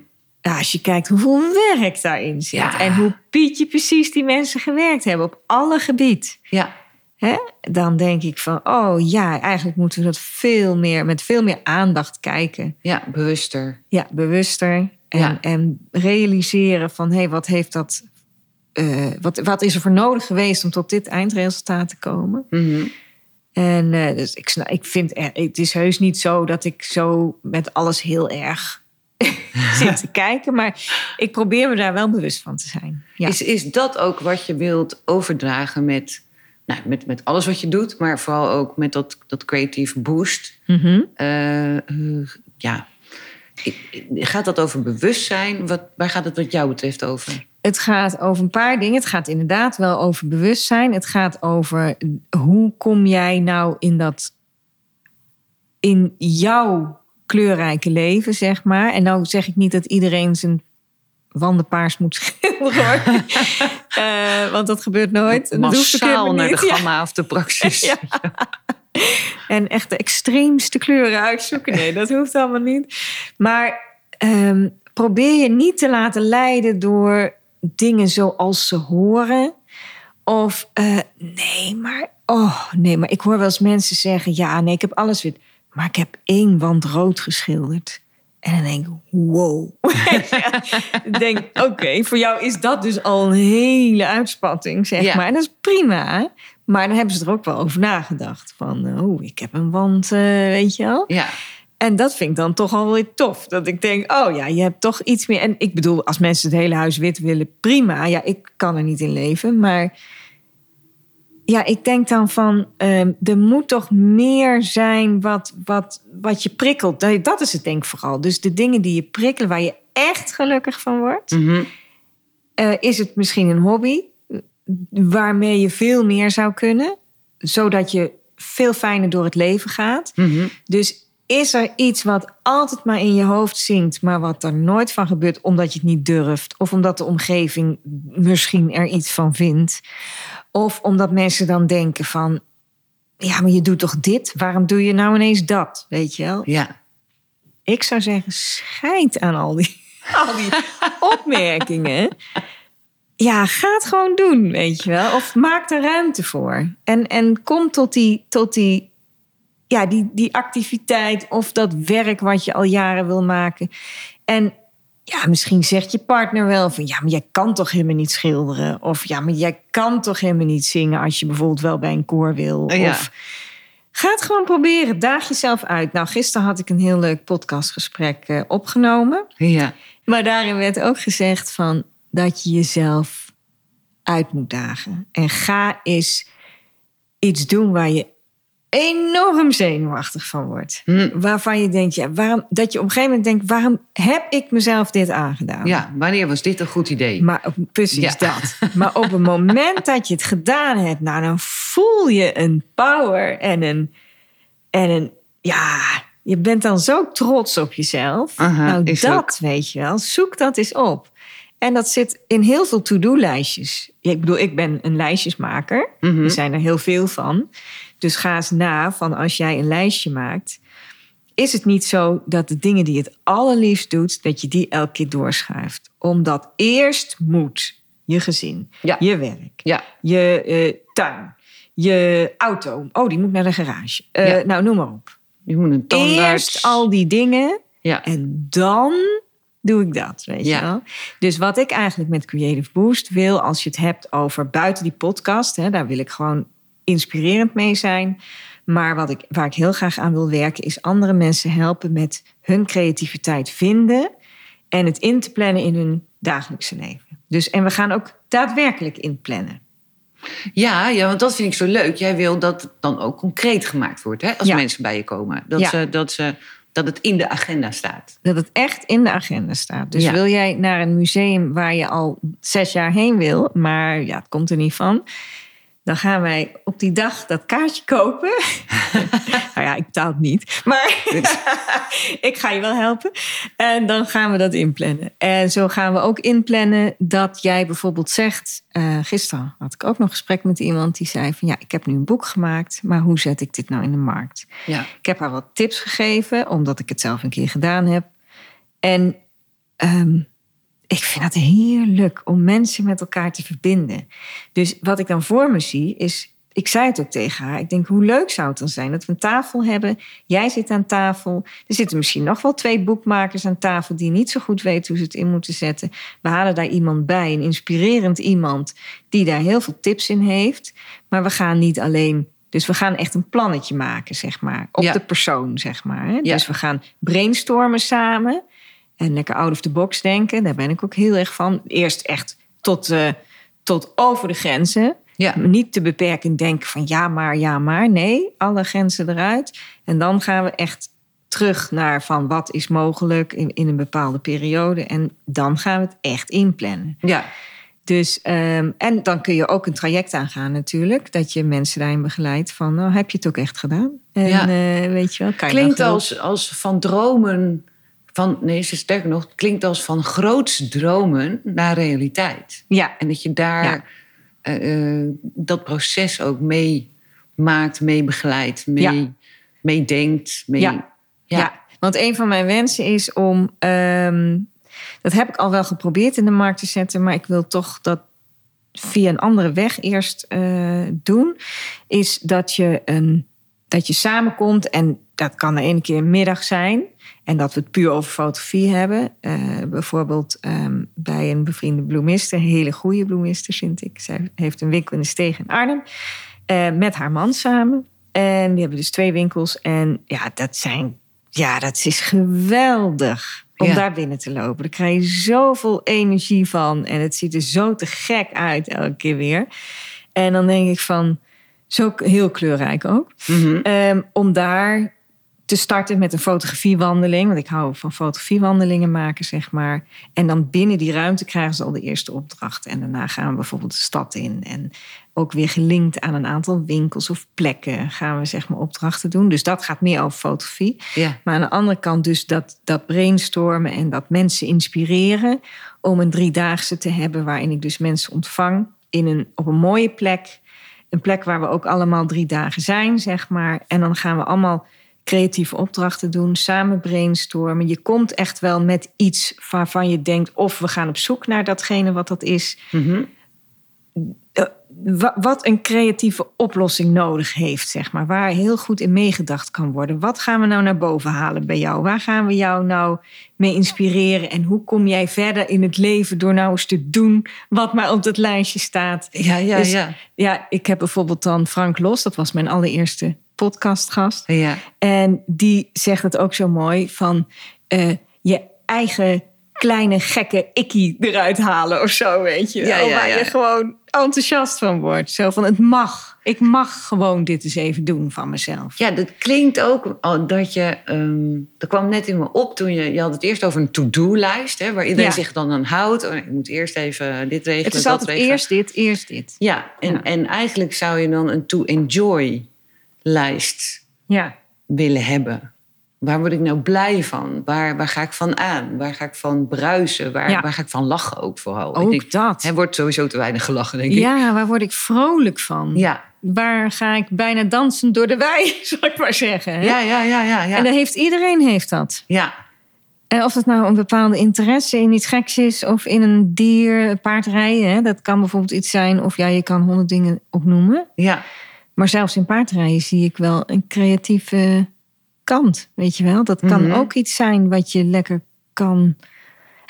Ja, als je kijkt hoeveel werk daarin zit. Ja. En hoe pietje precies die mensen gewerkt hebben op alle gebied. Ja, Hè? Dan denk ik van, oh ja, eigenlijk moeten we dat veel meer, met veel meer aandacht kijken. ja, bewuster. Ja, bewuster. En, Ja. en realiseren van, hé, hey, wat heeft dat... eh, wat, wat is er voor nodig geweest om tot dit eindresultaat te komen? Mhm. En eh, dus ik, ik vind, het is heus niet zo dat ik zo met alles heel erg zit te kijken. Maar ik probeer me daar wel bewust van te zijn. Ja. Is, is dat ook wat je wilt overdragen met, nou, met, met alles wat je doet, maar vooral ook met dat, dat creatieve boost? Mhm. Eh, eh, ja. Gaat dat over bewustzijn? Wat, waar gaat het wat jou betreft over? Het gaat over een paar dingen. Het gaat inderdaad wel over bewustzijn. Het gaat over hoe kom jij nou in dat... in jouw kleurrijke leven, zeg maar. En nou zeg ik niet dat iedereen zijn wanden paars moet schilderen. Eh, want dat gebeurt nooit. Dat Massaal naar de. Ja. gamma of de praxis. Ja. En echt de extreemste kleuren uitzoeken. Nee, dat hoeft allemaal niet. Maar ehm, probeer je niet te laten leiden door dingen zoals ze horen. Of eh, nee, maar oh nee, maar ik hoor wel eens mensen zeggen: ja, nee, ik heb alles wit, maar ik heb één wand rood geschilderd. En dan denk ik, wow. ik denk, oké, voor jou is dat dus al een hele uitspatting, zeg Ja. maar. En dat is prima. Maar dan hebben ze er ook wel over nagedacht. Van, oh, ik heb een wand, eh, weet je wel. Ja. En dat vind ik dan toch al weer tof. Dat ik denk, oh ja, je hebt toch iets meer. En ik bedoel, als mensen het hele huis wit willen, prima. Ja, ik kan er niet in leven. Maar ja, ik denk dan van, ehm, er moet toch meer zijn wat, wat, wat je prikkelt. Dat- is het denk ik vooral. Dus de dingen die je prikkelen, waar je echt gelukkig van wordt. Mhm. Eh, is het misschien een hobby eh, waarmee je veel meer zou kunnen, zodat je veel fijner door het leven gaat. Mhm. Dus is er iets wat altijd maar in je hoofd zingt, maar wat er nooit van gebeurt omdat je het niet durft, of omdat de omgeving misschien er iets van vindt, of omdat mensen dan denken van, ja, maar je doet toch dit? Waarom doe je nou ineens dat? Weet je wel? Ja. Ik zou zeggen, scheid aan al die, al die opmerkingen. Ja, ga het gewoon doen, weet je wel. Of maak er ruimte voor. En, en kom tot die, tot die, ja, die, die activiteit of dat werk wat je al jaren wil maken. En ja, misschien zegt je partner wel van... ja, maar jij kan toch helemaal niet schilderen? Of ja, maar jij kan toch helemaal niet zingen... als je bijvoorbeeld wel bij een koor wil? Ja. Of ga het gewoon proberen. Daag jezelf uit. Nou, gisteren had ik een heel leuk podcastgesprek eh, opgenomen. Ja. Maar daarin werd ook gezegd van dat je jezelf uit moet dagen. En ga eens iets doen waar je enorm zenuwachtig van wordt. Hm. Waarvan je denkt, ja, waarom, dat je op een gegeven moment denkt... waarom heb ik mezelf dit aangedaan? ja, wanneer was dit een goed idee? Maar precies Ja. dat. Maar op het moment dat je het gedaan hebt, nou, dan voel je een power en een, en een, ja, je bent dan zo trots op jezelf. Aha, nou, dat ook. weet je wel. Zoek dat eens op. En dat zit in heel veel to-do-lijstjes. Ik bedoel, ik ben een lijstjesmaker. Mhm. Er zijn er heel veel van. Dus ga eens na van als jij een lijstje maakt. Is het niet zo dat de dingen die je het allerliefst doet, dat je die elke keer doorschuift? Omdat eerst moet je gezin, Ja. je werk, Ja. je eh, tuin, je auto. Oh, die moet naar de garage. Eh, Ja. Nou, noem maar op. Je moet een tandarts. Eerst al die dingen Ja. en dan doe ik dat, weet je wel. Dus wat ik eigenlijk met Creative Boost wil, als je het hebt over buiten die podcast, hè, daar wil ik gewoon inspirerend mee zijn. Maar wat ik, waar ik heel graag aan wil werken, is andere mensen helpen met hun creativiteit vinden en het in te plannen in hun dagelijkse leven. Dus, en we gaan ook daadwerkelijk inplannen. Ja, ja, want dat vind ik zo leuk. Jij wil dat het dan ook concreet gemaakt wordt, hè? Als Ja. mensen bij je komen. Dat, Ja. ze, dat, ze, dat het in de agenda staat. Dat het echt in de agenda staat. Dus Ja. wil jij naar een museum waar je al zes jaar heen wil, maar ja, het komt er niet van. Dan gaan wij op die dag dat kaartje kopen. nou ja, ik betaal het niet. Maar ik ga je wel helpen. En dan gaan we dat inplannen. En zo gaan we ook inplannen dat jij bijvoorbeeld zegt... eh, gisteren had ik ook nog een gesprek met iemand die zei van... ja, ik heb nu een boek gemaakt, maar hoe zet ik dit nou in de markt? Ja. Ik heb haar wat tips gegeven, omdat ik het zelf een keer gedaan heb. En ehm, ik vind het heerlijk om mensen met elkaar te verbinden. Dus wat ik dan voor me zie is. Ik zei het ook tegen haar. Ik denk, hoe leuk zou het dan zijn dat we een tafel hebben. Jij zit aan tafel. Er zitten misschien nog wel twee boekmakers aan tafel die niet zo goed weten hoe ze het in moeten zetten. We halen daar iemand bij, een inspirerend iemand die daar heel veel tips in heeft. Maar we gaan niet alleen. Dus we gaan echt een plannetje maken, zeg maar. Op Ja. de persoon, zeg maar. Ja. Dus we gaan brainstormen samen. En lekker out of the box denken. Daar ben ik ook heel erg van. Eerst echt tot, eh, tot over de grenzen. Ja. Niet te beperkend denken van ja maar, ja maar. Nee, alle grenzen eruit. En dan gaan we echt terug naar van wat is mogelijk in, in een bepaalde periode. En dan gaan we het echt inplannen. Ja. Dus, ehm, en dan kun je ook een traject aangaan natuurlijk. Dat je mensen daarin begeleidt van nou, heb je het ook echt gedaan? En Ja. eh, weet je wel, kan Klinkt als, als van dromen. Van, nee, ze sterker nog, het klinkt als van groots dromen naar realiteit. Ja, En dat je daar Ja. eh, eh, dat proces ook mee maakt, mee begeleidt, mee, Ja. mee denkt. Mee, Ja. Ja. want een van mijn wensen is om. ehm, dat heb ik al wel geprobeerd in de markt te zetten, maar ik wil toch dat via een andere weg eerst eh, doen. Is dat je, een, dat je samenkomt en dat kan de ene keer een middag zijn. En dat we het puur over fotografie hebben. Eh, bijvoorbeeld ehm, bij een bevriende bloemiste, een hele goede bloemiste vind ik. Zij heeft een winkel in de Steeg in Arnhem. eh, met haar man samen. En die hebben dus twee winkels. En ja, dat zijn. Ja, dat is geweldig om Ja. daar binnen te lopen. Daar krijg je zoveel energie van. En het ziet er zo te gek uit elke keer weer. En dan denk ik van. Ook heel kleurrijk ook. Mhm. Ehm, om daar te starten met een fotografiewandeling. Want ik hou van fotografiewandelingen maken, zeg maar. En dan binnen die ruimte krijgen ze al de eerste opdracht. En daarna gaan we bijvoorbeeld de stad in. En ook weer gelinkt aan een aantal winkels of plekken gaan we zeg maar opdrachten doen. Dus dat gaat meer over fotografie. Ja. Maar aan de andere kant dus dat, dat brainstormen en dat mensen inspireren om een driedaagse te hebben waarin ik dus mensen ontvang in een, op een mooie plek. Een plek waar we ook allemaal drie dagen zijn, zeg maar. En dan gaan we allemaal creatieve opdrachten doen, samen brainstormen. Je komt echt wel met iets waarvan je denkt, of we gaan op zoek naar datgene wat dat is. Mhm. Eh, wa- wat een creatieve oplossing nodig heeft, zeg maar. Waar heel goed in meegedacht kan worden. Wat gaan we nou naar boven halen bij jou? Waar gaan we jou nou mee inspireren? En hoe kom jij verder in het leven door nou eens te doen wat maar op dat lijstje staat? Ja, ja, Dus- ja. Ja, ik heb bijvoorbeeld dan Frank Los, dat was mijn allereerste podcastgast. ja. En die zegt het ook zo mooi van eh, je eigen kleine gekke ikkie eruit halen of zo, weet je. Ja, waar je gewoon enthousiast van wordt. Zo van het mag. Ik mag gewoon dit eens even doen van mezelf. Ja, dat klinkt ook dat je. ehm dat kwam net in me op toen je. Je had het eerst over een to-do-lijst, hè, waar iedereen Ja. zich dan aan houdt. Oh, ik moet eerst even dit regelen. Het is dat altijd regelen. eerst dit, eerst dit. Ja, en, Ja. en eigenlijk zou je dan een to-enjoy-lijst Ja, willen hebben. Waar word ik nou blij van? Waar, waar ga ik van aan? Waar ga ik van bruisen? Waar, Ja. waar ga ik van lachen ook vooral? ook ik denk, dat. er wordt sowieso te weinig gelachen, denk ik. Ja, waar word ik vrolijk van? Ja. Waar ga ik bijna dansen door de wei, zal ik maar zeggen. hè? Ja, ja, ja, ja, ja. En dat heeft, iedereen heeft dat. ja. En of het nou een bepaalde interesse in iets geks is of in een dier, paardrijden, hè, dat kan bijvoorbeeld iets zijn. Of ja, je kan honderd dingen opnoemen. ja. Maar zelfs in paardrijden zie ik wel een creatieve kant, weet je wel. Dat kan Mhm. ook iets zijn wat je lekker kan...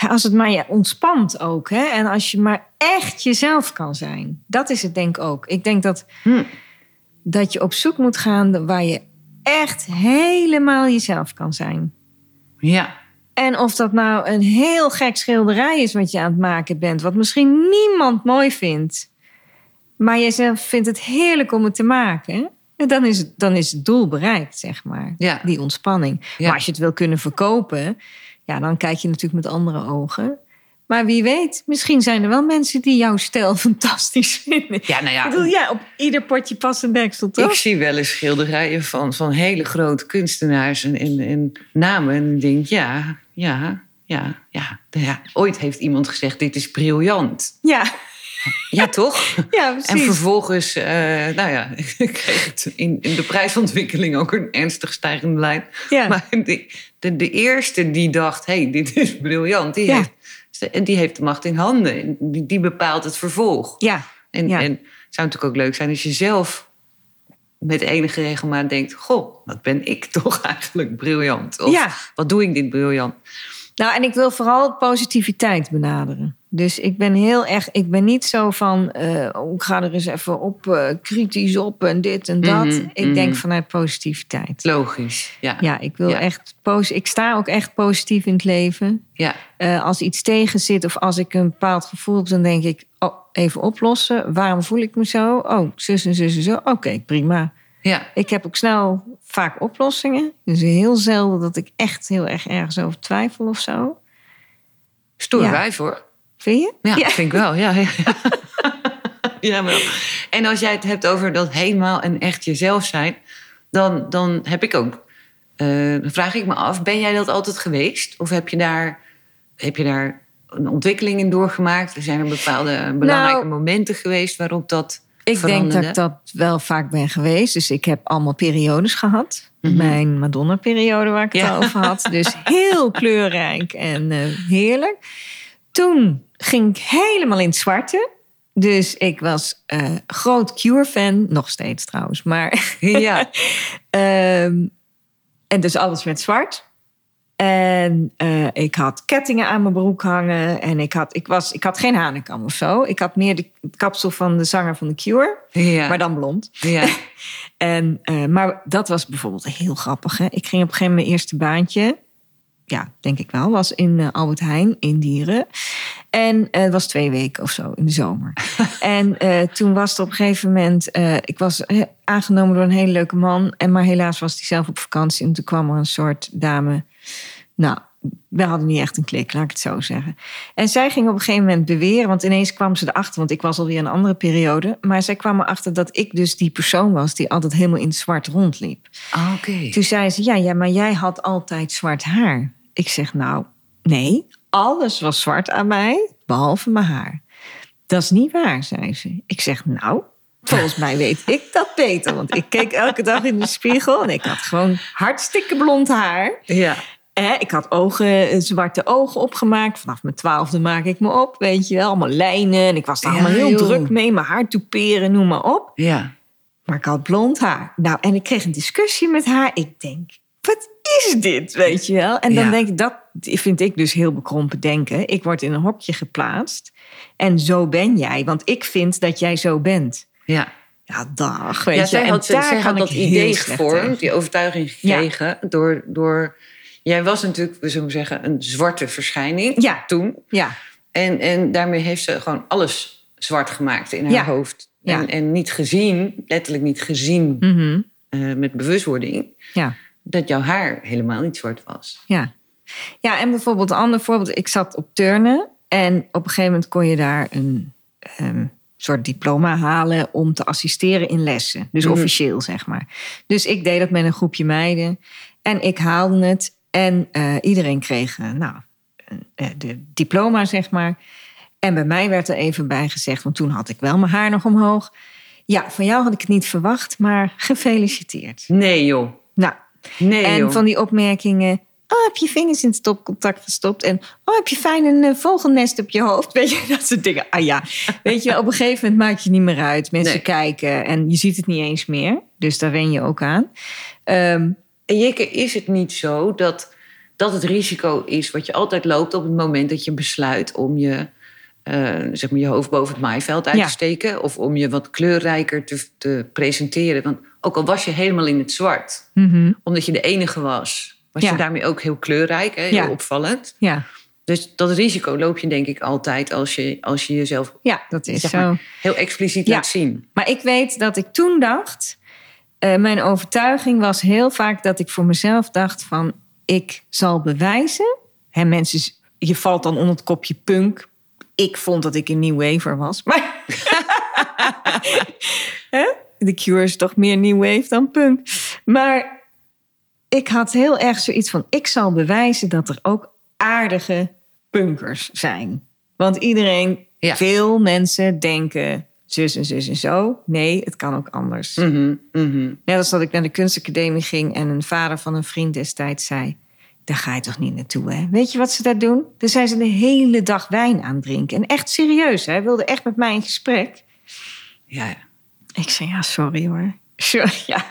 Als het maar je ontspant ook, hè. En als je maar echt jezelf kan zijn. Dat is het denk ik ook. Ik denk dat, Hm. dat je op zoek moet gaan waar je echt helemaal jezelf kan zijn. Ja. En of dat nou een heel gek schilderij is wat je aan het maken bent, wat misschien niemand mooi vindt, maar jij zelf vindt het heerlijk om het te maken, en dan is het, dan is het doel bereikt, zeg maar. Ja. Die ontspanning. Ja. Maar als je het wil kunnen verkopen, ja, dan kijk je natuurlijk met andere ogen. Maar wie weet, misschien zijn er wel mensen die jouw stijl fantastisch vinden. Ja, nou ja. Ik bedoel, ja, op ieder potje past een deksel, toch? Ik zie wel eens schilderijen van, van hele grote kunstenaars en, en, en namen. En ik denk, ja, ja, ja, ja, ja. Ooit heeft iemand gezegd, dit is briljant. Ja, Ja, toch? ja, En precies. vervolgens, eh, nou ja, ik kreeg het in, in de prijsontwikkeling ook een ernstig stijgende lijn. ja. Maar de, de, de eerste die dacht, hé, hey, dit is briljant, die, Ja. heeft, die heeft de macht in handen. En Die, die bepaalt het vervolg. ja, En, Ja. en het zou natuurlijk ook leuk zijn als je zelf met enige regelmaat denkt... goh, wat ben ik toch eigenlijk briljant? Of Ja. wat doe ik dit briljant? Nou, en ik wil vooral positiviteit benaderen. Dus ik ben heel erg, ik ben niet zo van, eh, oh, ik ga er eens even op, eh, kritisch op en dit en dat. Mhm, ik denk mhm. vanuit positiviteit. Logisch, ja. Ja, ik wil Ja. echt, pos- ik sta ook echt positief in het leven. ja. Eh, als iets tegen zit of als ik een bepaald gevoel heb, dan denk ik, oh, even oplossen. Waarom voel ik me zo? Oh, zus en zus en zo. Oké, prima. ja. Ik heb ook snel vaak oplossingen. Dus heel zelden dat ik echt heel erg ergens over twijfel of zo. Stoer Ja. wijf hoor. Vind je? Ja, vind ik wel. Ja, ja. ja, wel. En als jij het hebt over dat helemaal en echt jezelf zijn... dan, dan heb ik ook... eh, dan vraag ik me af, ben jij dat altijd geweest? Of heb je daar, heb je daar een ontwikkeling in doorgemaakt? Er zijn er bepaalde belangrijke momenten geweest waarop dat Ik denk dat ik dat wel vaak ben geweest. Dus ik heb allemaal periodes gehad. Mhm. Mijn Madonna-periode waar ik het Ja. al over had. Dus heel kleurrijk en eh, heerlijk. Toen ging ik helemaal in het zwarte. Dus ik was eh, groot Cure-fan. Nog steeds trouwens. Maar Ja, Ehm, en dus alles met zwart. En eh, ik had kettingen aan mijn broek hangen. En ik had, ik, was, ik had geen hanekam of zo. Ik had meer de het kapsel van de zanger van The Cure. ja, Maar dan blond. ja. En, eh, maar dat was bijvoorbeeld heel grappig. Hè? Ik ging op een gegeven moment mijn eerste baantje. Ja, denk ik wel. Was in eh, Albert Heijn in Dieren. En eh, het was twee weken of zo in de zomer. en eh, toen was er op een gegeven moment... ik was aangenomen door een hele leuke man. En maar helaas was hij zelf op vakantie. En toen kwam er een soort dame... Nou, we hadden niet echt een klik, laat ik het zo zeggen. En zij ging op een gegeven moment beweren... want ineens kwam ze erachter, want ik was alweer in een andere periode... maar zij kwam erachter dat ik dus die persoon was... die altijd helemaal in het zwart rondliep. Ah, Oké. Toen zei ze, ja, ja, maar jij had altijd zwart haar. Ik zeg, nou, nee, alles was zwart aan mij, behalve mijn haar. Dat is niet waar, zei ze. Ik zeg, nou, volgens mij weet ik dat beter. Want ik keek elke dag in de spiegel en ik had gewoon hartstikke blond haar. Ja. Eh, ik had ogen, eh, zwarte ogen opgemaakt. Vanaf mijn twaalfde maak ik me op, weet je wel. Allemaal lijnen en ik was daar Ja, allemaal heel joh. druk mee. Mijn haar toeperen, noem maar op. Ja. Maar ik had blond haar. Nou, en ik kreeg een discussie met haar. Ik denk, wat is dit, weet je wel? En dan Ja. denk ik, dat vind ik dus heel bekrompen denken. Ik word in een hokje geplaatst. En zo ben jij. Want ik vind dat jij zo bent. Ja. Ja, dag, weet ja, je. zij En had, daar zij had dat idee gevormd, die overtuiging gekregen. Door, door, jij was natuurlijk, we zullen zeggen, een zwarte verschijning Ja. toen. Ja, En, en daarmee heeft ze gewoon alles zwart gemaakt in haar Ja. hoofd. Ja. En, en niet gezien, letterlijk niet gezien mhm. eh, met bewustwording, ja. Dat jouw haar helemaal niet zwart was. Ja. ja, en bijvoorbeeld een ander voorbeeld. Ik zat op turnen en op een gegeven moment kon je daar een ehm, soort diploma halen om te assisteren in lessen. Dus Mhm. officieel, zeg maar. Dus ik deed dat met een groepje meiden en ik haalde het en eh, iedereen kreeg, eh, nou, eh, de diploma, zeg maar. En bij mij werd er even bij gezegd, want toen had ik wel mijn haar nog omhoog. Ja, van jou had ik het niet verwacht, maar gefeliciteerd. Nee joh, nee en joh. van die opmerkingen. Oh, heb je vingers in het stopcontact gestopt? En oh, heb je fijn een eh, vogelnest op je hoofd? Weet je, dat soort dingen. Ah ja, weet je, op een gegeven moment maakt je niet meer uit. Mensen Nee. kijken en je ziet het niet eens meer. Dus daar wen je ook aan. Ehm, En Jikke, is het niet zo dat dat het risico is wat je altijd loopt op het moment dat je besluit om je, eh, zeg maar je hoofd boven het maaiveld uit Ja. te steken? Of om je wat kleurrijker te, te presenteren? Want ook al was je helemaal in het zwart, mhm, omdat je de enige was, was Ja. je daarmee ook heel kleurrijk, hè, heel Ja. opvallend. ja. Dus dat risico loop je denk ik altijd als je, als je jezelf ja, dat is zeg zo. maar, heel expliciet Ja. laat zien. Maar ik weet dat ik toen dacht... eh, mijn overtuiging was heel vaak dat ik voor mezelf dacht van... ik zal bewijzen... Hè, mensen, je valt dan onder het kopje punk. Ik vond dat ik een new waver was. Maar De Cure is toch meer new wave dan punk. Maar ik had heel erg zoiets van... ik zal bewijzen dat er ook aardige punkers zijn. Want iedereen, Ja. veel mensen denken zus en zus en zo. Nee, het kan ook anders. Mhm, mhm. Net als dat ik naar de kunstacademie ging en een vader van een vriend destijds zei: Daar ga je toch niet naartoe, hè? Weet je wat ze daar doen? Daar zijn ze de hele dag wijn aan drinken. En echt serieus, hè? Hij wilde echt met mij in gesprek. Ja, ja. Ik zei: Ja, sorry hoor. Sorry, ja.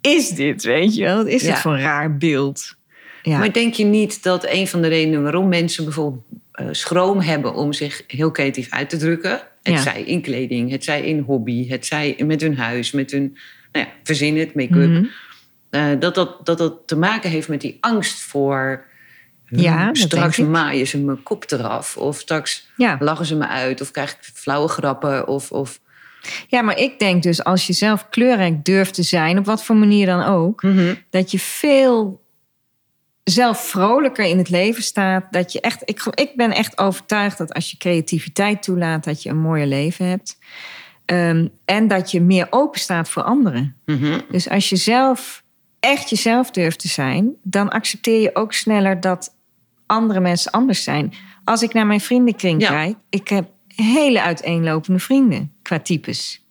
Is dit, weet je wel? Wat is Ja. dit voor een raar beeld? Ja. Maar denk je niet dat een van de redenen waarom mensen bijvoorbeeld eh, schroom hebben om zich heel creatief uit te drukken, het Ja. zij in kleding, het zij in hobby, het zij met hun huis, met hun nou ja, verzin het, make-up, Mhm. eh, dat, dat, dat dat te maken heeft met die angst voor hm, Ja, straks maaien ze mijn kop eraf, of straks Ja. lachen ze me uit, of krijg ik flauwe grappen, of, of ja, maar ik denk dus als je zelf kleurrijk durft te zijn, op wat voor manier dan ook, Mhm. dat je veel zelf vrolijker in het leven staat. Dat je echt, ik, ik ben echt overtuigd dat als je creativiteit toelaat, dat je een mooier leven hebt. Ehm, en dat je meer open staat voor anderen. Mhm. Dus als je zelf echt jezelf durft te zijn, dan accepteer je ook sneller dat andere mensen anders zijn. Als ik naar mijn vriendenkring Ja. kijk, ik heb hele uiteenlopende vrienden qua types.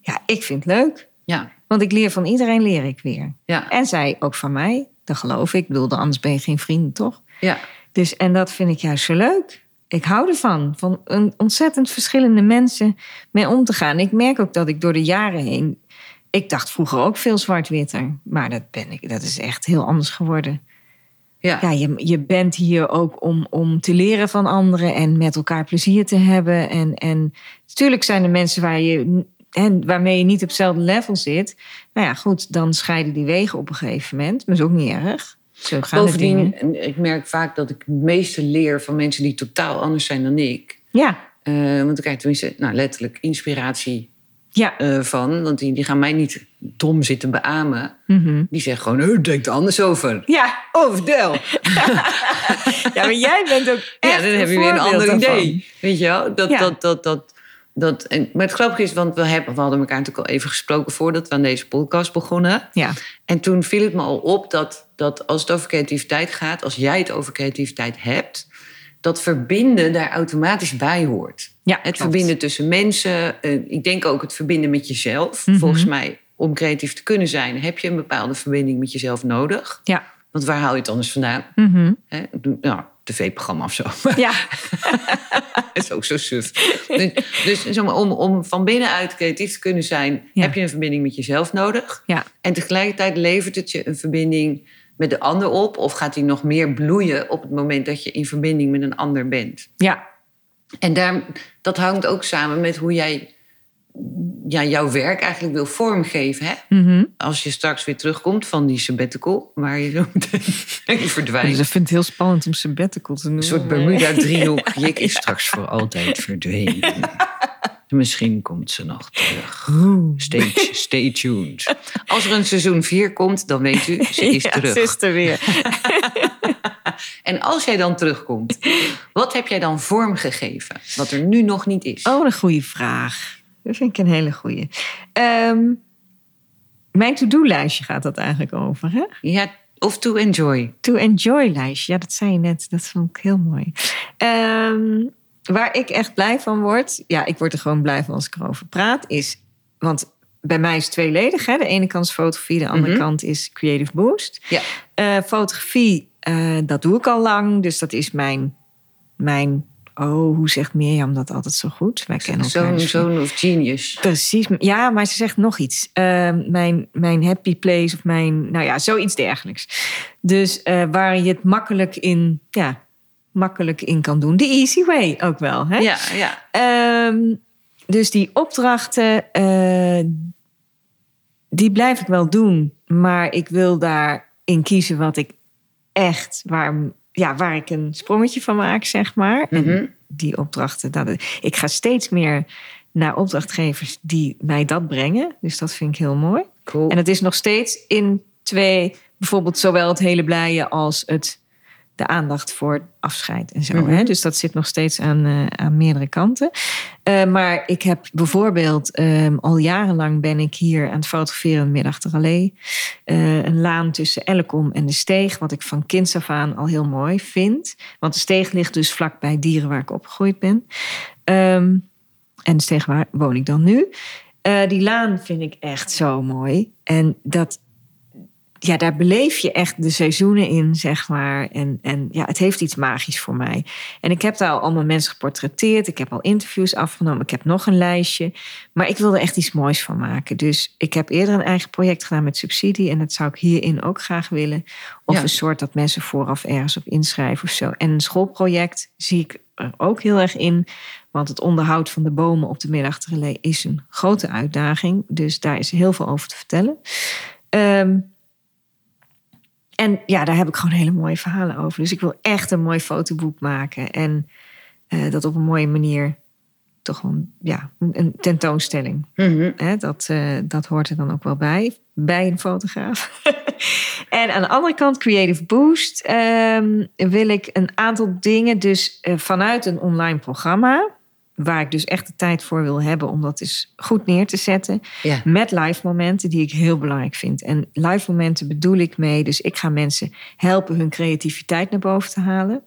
Ja, ik vind het leuk. ja, Want ik leer van iedereen, leer ik weer. ja, En zij ook van mij. Dat geloof ik. Ik bedoel, anders ben je geen vriend, toch? ja. Dus, en dat vind ik juist zo leuk. Ik hou ervan. Van een ontzettend verschillende mensen mee om te gaan. Ik merk ook dat ik door de jaren heen... Ik dacht vroeger ook veel zwart-witter. Maar dat, ben ik, dat is echt heel anders geworden. Ja. Ja, je, je bent hier ook om, om te leren van anderen... en met elkaar plezier te hebben. En, en natuurlijk zijn er mensen waar je, en waarmee je niet op hetzelfde level zit. Nou ja, goed, dan scheiden die wegen op een gegeven moment. Maar dat is ook niet erg. Zo gaan. Bovendien, en ik merk vaak dat ik het meeste leer van mensen die totaal anders zijn dan ik. Ja, Eh, want ik krijg tenminste nou, letterlijk inspiratie ja. eh, van. Want die, die gaan mij niet dom zitten beamen. Mhm. Die zeggen gewoon, oh, denk er anders over. Ja, Oh, vertel. ja, maar jij bent ook echt Ja, dan heb je weer een ander daarvan. idee. Weet je wel? Dat, Ja. dat, dat, dat, dat, en, maar het grappige is, want we, hebben, we hadden elkaar natuurlijk al even gesproken voordat we aan deze podcast begonnen. Ja, En toen viel het me al op dat, dat als het over creativiteit gaat, als jij het over creativiteit hebt, dat verbinden daar automatisch bij hoort. ja Het klopt. verbinden tussen mensen. eh, ik denk ook het verbinden met jezelf. Mhm. Volgens mij, om creatief te kunnen zijn, heb je een bepaalde verbinding met jezelf nodig. Ja. Want waar haal je het anders vandaan? Hè? Doe- Nou, tv-programma of zo. Ja, Dat is ook zo suf. Dus, dus om, om van binnenuit creatief te kunnen zijn, Ja. heb je een verbinding met jezelf nodig. ja, En tegelijkertijd levert het je een verbinding met de ander op. Of gaat die nog meer bloeien op het moment dat je in verbinding met een ander bent. ja, En daar, dat hangt ook samen met hoe jij ja, jouw werk eigenlijk wil vormgeven. Hè? Mhm. Als je straks weer terugkomt van die sabbatical, waar je zo meteen Dus verdwijnt. ik vind het heel spannend om sabbatical te noemen. Een soort Bermuda-driehoek. Jik is straks voor altijd verdwenen. Misschien komt ze nog terug. Stay, stay tuned. Als er een seizoen 4 komt, dan weet u, ze is ja, terug. ze is er weer. En als jij dan terugkomt, wat heb jij dan vormgegeven? Wat er nu nog niet is. Oh, een goede vraag. Dat vind ik een hele goede. Ehm, mijn to-do-lijstje gaat dat eigenlijk over, hè? Ja, of to enjoy. To enjoy lijstje. Ja, dat zei je net. Dat vond ik heel mooi. Ehm, waar ik echt blij van word. Ja, ik word er gewoon blij van als ik erover praat. Is, want bij mij is het tweeledig. Hè? De ene kant is fotografie, de andere Mhm. kant is Creative Boost. Ja. Eh, fotografie, eh, dat doe ik al lang. Dus dat is mijn, mijn... Oh, hoe zegt Mirjam dat altijd zo goed? Wij kennen elkaar. Zo'n zoon of genius. Precies, ja, maar ze zegt nog iets. Ehm, mijn, mijn happy place of mijn, nou ja, zoiets dergelijks. Dus eh, waar je het makkelijk in, ja, makkelijk in kan doen. De easy way ook wel. Hè? Ja, ja. Ehm, dus die opdrachten, eh, die blijf ik wel doen. Maar ik wil daarin kiezen wat ik echt, waar, ja, waar ik een sprongetje van maak, zeg maar. En Mhm. die opdrachten, dat, ik ga steeds meer naar opdrachtgevers die mij dat brengen. Dus dat vind ik heel mooi. Cool. En het is nog steeds in twee, bijvoorbeeld zowel het hele blije als het, de aandacht voor afscheid en zo. Mhm. hè? Dus dat zit nog steeds aan, eh, aan meerdere kanten. Eh, maar ik heb bijvoorbeeld ehm, al jarenlang ben ik hier aan het fotograferen in Middag ter Allee. Eh, een laan tussen Elkom en de Steeg, wat ik van kinds af aan al heel mooi vind. Want de Steeg ligt dus vlakbij dieren waar ik opgegroeid ben. Ehm, en de Steeg waar woon ik dan nu. Die laan vind ik echt zo mooi. En dat, ja, daar beleef je echt de seizoenen in, zeg maar. En, en ja, het heeft iets magisch voor mij. En ik heb daar al allemaal mensen geportretteerd. Ik heb al interviews afgenomen. Ik heb nog een lijstje. Maar ik wilde echt iets moois van maken. Dus ik heb eerder een eigen project gedaan met subsidie. En dat zou ik hierin ook graag willen. Of Ja. een soort dat mensen vooraf ergens op inschrijven of zo. En een schoolproject zie ik er ook heel erg in. Want het onderhoud van de bomen op de middagtrelay is een grote uitdaging. Dus daar is heel veel over te vertellen. Ehm, en ja, daar heb ik gewoon hele mooie verhalen over. Dus ik wil echt een mooi fotoboek maken. En eh, dat op een mooie manier toch gewoon, ja, een, tentoonstelling. Mhm. Hè, dat, eh, dat hoort er dan ook wel bij, bij een fotograaf. en aan de andere kant, Creative Boost, ehm, wil ik een aantal dingen, dus eh, vanuit een online programma, waar ik dus echt de tijd voor wil hebben om dat dus goed neer te zetten, Ja. met live momenten die ik heel belangrijk vind. En live momenten bedoel ik mee, dus ik ga mensen helpen hun creativiteit naar boven te halen.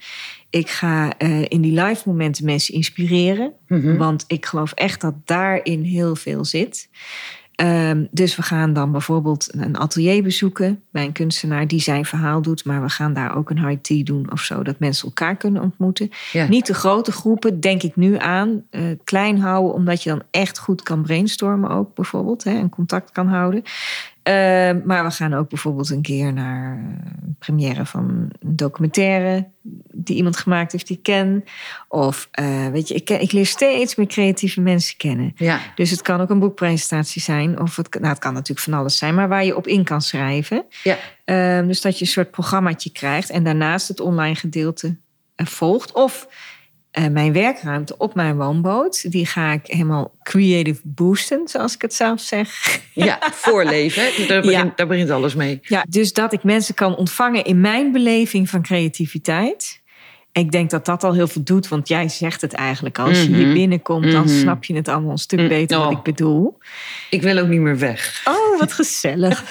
Ik ga eh, in die live momenten mensen inspireren. Mhm. Want ik geloof echt dat daarin heel veel zit. Ehm, dus we gaan dan bijvoorbeeld een atelier bezoeken bij een kunstenaar die zijn verhaal doet. Maar we gaan daar ook een high tea doen of zo, dat mensen elkaar kunnen ontmoeten. Ja. Niet de grote groepen, denk ik nu aan. eh, klein houden, omdat je dan echt goed kan brainstormen ook bijvoorbeeld. Hè, en contact kan houden. Ehm, maar we gaan ook bijvoorbeeld een keer naar een première van een documentaire die iemand gemaakt heeft die ik ken. Of eh, weet je, ik, ken, ik leer steeds meer creatieve mensen kennen. Ja. Dus het kan ook een boekpresentatie zijn. Of het, nou, het kan natuurlijk van alles zijn, maar waar je op in kan schrijven. Ja. Ehm, dus dat je een soort programmaatje krijgt en daarnaast het online gedeelte eh, volgt. Of eh, mijn werkruimte op mijn woonboot, die ga ik helemaal creative boosten, zoals ik het zelf zeg. Ja, voorleven. Daar begint, Ja. daar begint alles mee. Ja, dus dat ik mensen kan ontvangen in mijn beleving van creativiteit. Ik denk dat dat al heel veel doet, want jij zegt het eigenlijk. Als je hier Mhm. binnenkomt, dan Mhm. snap je het allemaal een stuk Mm, beter wat oh. ik bedoel. Ik wil ook niet meer weg. Oh, wat gezellig.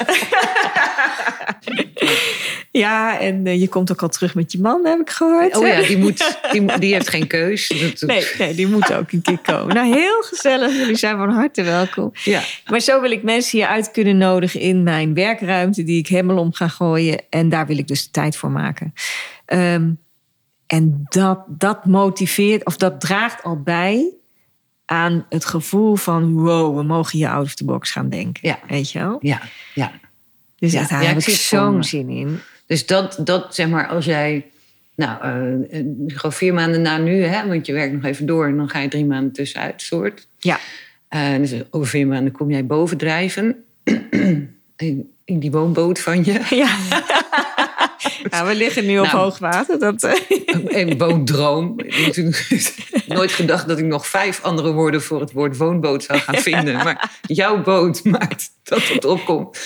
ja, en eh, je komt ook al terug met je man, heb ik gehoord. Oh hè? ja, die, moet, die, heeft geen keus. Nee, nee, die moet ook een keer komen. Nou, heel gezellig. Jullie zijn van harte welkom. Ja. Maar zo wil ik mensen hier uit kunnen nodigen in mijn werkruimte, die ik helemaal om ga gooien. En daar wil ik dus de tijd voor maken. Ehm, en dat, dat motiveert, of dat draagt al bij aan het gevoel van: wow, we mogen hier out of the box gaan denken. Ja. Weet je wel? Ja, ja. Dus Ja, daar ja, heb ik zo'n zin in. Dus dat, dat zeg maar, als jij, nou, eh, eh, gewoon vier maanden na nu, hè, want je werkt nog even door en dan ga je drie maanden tussenuit, soort. Ja, Eh, dus over vier maanden kom jij bovendrijven. in, in die woonboot van je. ja. Nou, we liggen nu op Nou. hoogwater. Dat, Een woondroom. Ik heb natuurlijk nooit gedacht dat ik nog vijf andere woorden voor het woord woonboot zou gaan vinden. Maar jouw boot maakt dat het opkomt.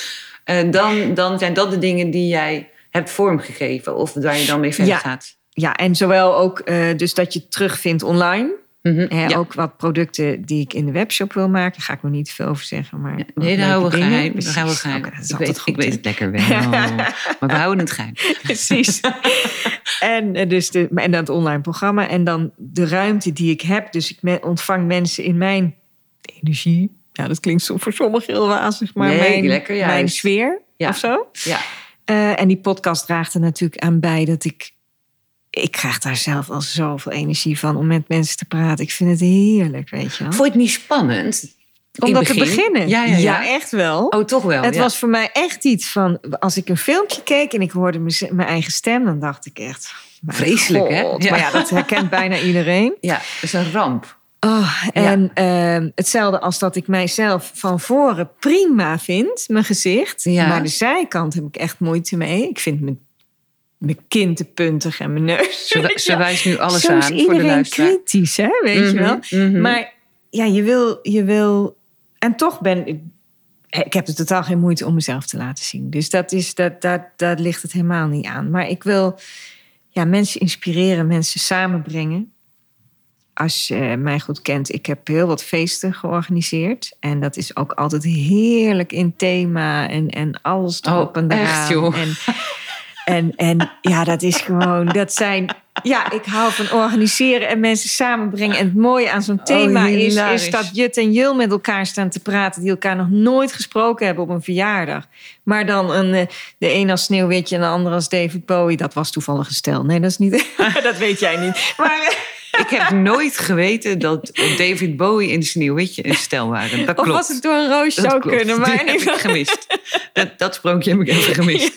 En dan, dan zijn dat de dingen die jij hebt vormgegeven. Of waar je dan mee verder Ja. gaat. ja, en zowel ook eh, dus dat je terugvindt online. Ja. Ook wat producten die ik in de webshop wil maken. Daar ga ik nog niet veel over zeggen. Maar Nee, daar houden we geheim. Daar gaan we geheim. Dat ik, weet, goed, ik weet het lekker wel. maar we houden het geheim. Precies. en, eh, dus de, en dan het online programma. En dan de ruimte die ik heb. Dus ik ontvang mensen in mijn energie. Ja, dat klinkt zo voor sommigen heel wazig. Maar Nee, mijn, lekker mijn sfeer Ja. of zo. Ja. Eh, en die podcast draagt er natuurlijk aan bij dat ik... Ik krijg daar zelf al zoveel energie van om met mensen te praten. Ik vind het heerlijk, weet je wel. Vond je het niet spannend? Om dat het te begin? beginnen. Ja, ja, ja. echt wel. Oh, toch wel. het ja. was voor mij echt iets van... Als ik een filmpje keek en ik hoorde mijn eigen stem... dan dacht ik echt... Vreselijk, hè? God. Ja. Maar ja, dat herkent bijna iedereen. Ja, dat is een ramp. Oh, en ehm, hetzelfde als dat ik mijzelf van voren prima vind, mijn gezicht. Ja. Maar de zijkant heb ik echt moeite mee. Ik vind mijn, mijn kin te puntig en mijn neus. Ze, wijst nu alles aan is voor de iedereen luisteraar. kritisch, hè? weet je wel. Mhm, mhm. Maar ja, je wil, je wil... En toch ben ik... Ik heb er totaal geen moeite om mezelf te laten zien. Dus dat is, dat, dat, daar ligt het helemaal niet aan. Maar ik wil ja, mensen inspireren, mensen samenbrengen. Als je mij goed kent, ik heb heel wat feesten georganiseerd. En dat is ook altijd heerlijk in thema en, en alles erop Oh, en echt, eraan. joh? En, en, en ja, dat is gewoon, dat zijn... Ja, ik hou van organiseren en mensen samenbrengen. En het mooie aan zo'n thema is, is dat Jut en Jul met elkaar staan te praten... die elkaar nog nooit gesproken hebben op een verjaardag. Maar dan een, eh, de een als Sneeuwwitje en de ander als David Bowie. Dat was toevallig een stel. Nee, dat is niet... dat weet jij niet. Maar... Ik heb nooit geweten dat David Bowie en Sneeuwwitje een stel waren. Dat Of klopt. was het door een roos zou klopt. kunnen. Die Maar, heb ik gemist. Dat, dat sprookje heb ik even gemist.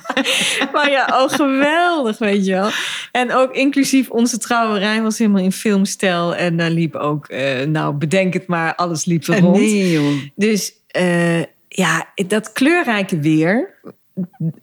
maar ja, oh geweldig, weet je wel. En ook inclusief onze trouwerij was helemaal in filmstijl. En daar liep ook, eh, nou bedenk het maar, alles liep er rond. Nee, joh. Dus eh, ja, dat kleurrijke weer.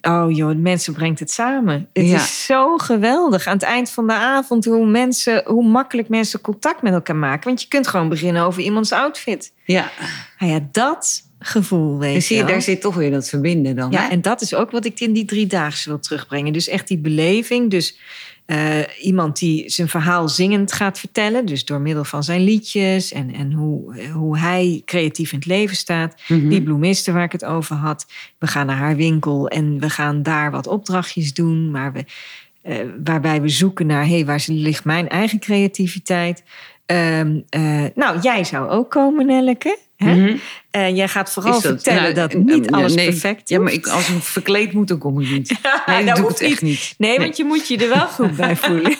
Oh joh, mensen brengt het samen. Het Ja. is zo geweldig. Aan het eind van de avond hoe, mensen, hoe makkelijk mensen contact met elkaar maken. Want je kunt gewoon beginnen over iemands outfit. Ja, Nou ja, dat gevoel, weet je, daar zit toch weer dat verbinden dan. Ja, hè? en dat is ook wat ik in die drie dagen wil terugbrengen. Dus echt die beleving. Dus eh, iemand die zijn verhaal zingend gaat vertellen. Dus door middel van zijn liedjes en, en hoe, hoe hij creatief in het leven staat. Mhm. Die bloemiste waar ik het over had. We gaan naar haar winkel en we gaan daar wat opdrachtjes doen. Maar we, eh, waarbij we zoeken naar, hé, hey, waar ligt mijn eigen creativiteit? Ehm, eh, nou, jij zou ook komen, Nelleke. Hè? Mhm. En jij gaat vooral dat- vertellen nou, dat niet alles nee. perfect is. Ja, maar ik, als ik verkleed moet, dan kom ik niet. Nee, dat hoeft echt niet. Nee, want je moet je er wel goed bij voelen.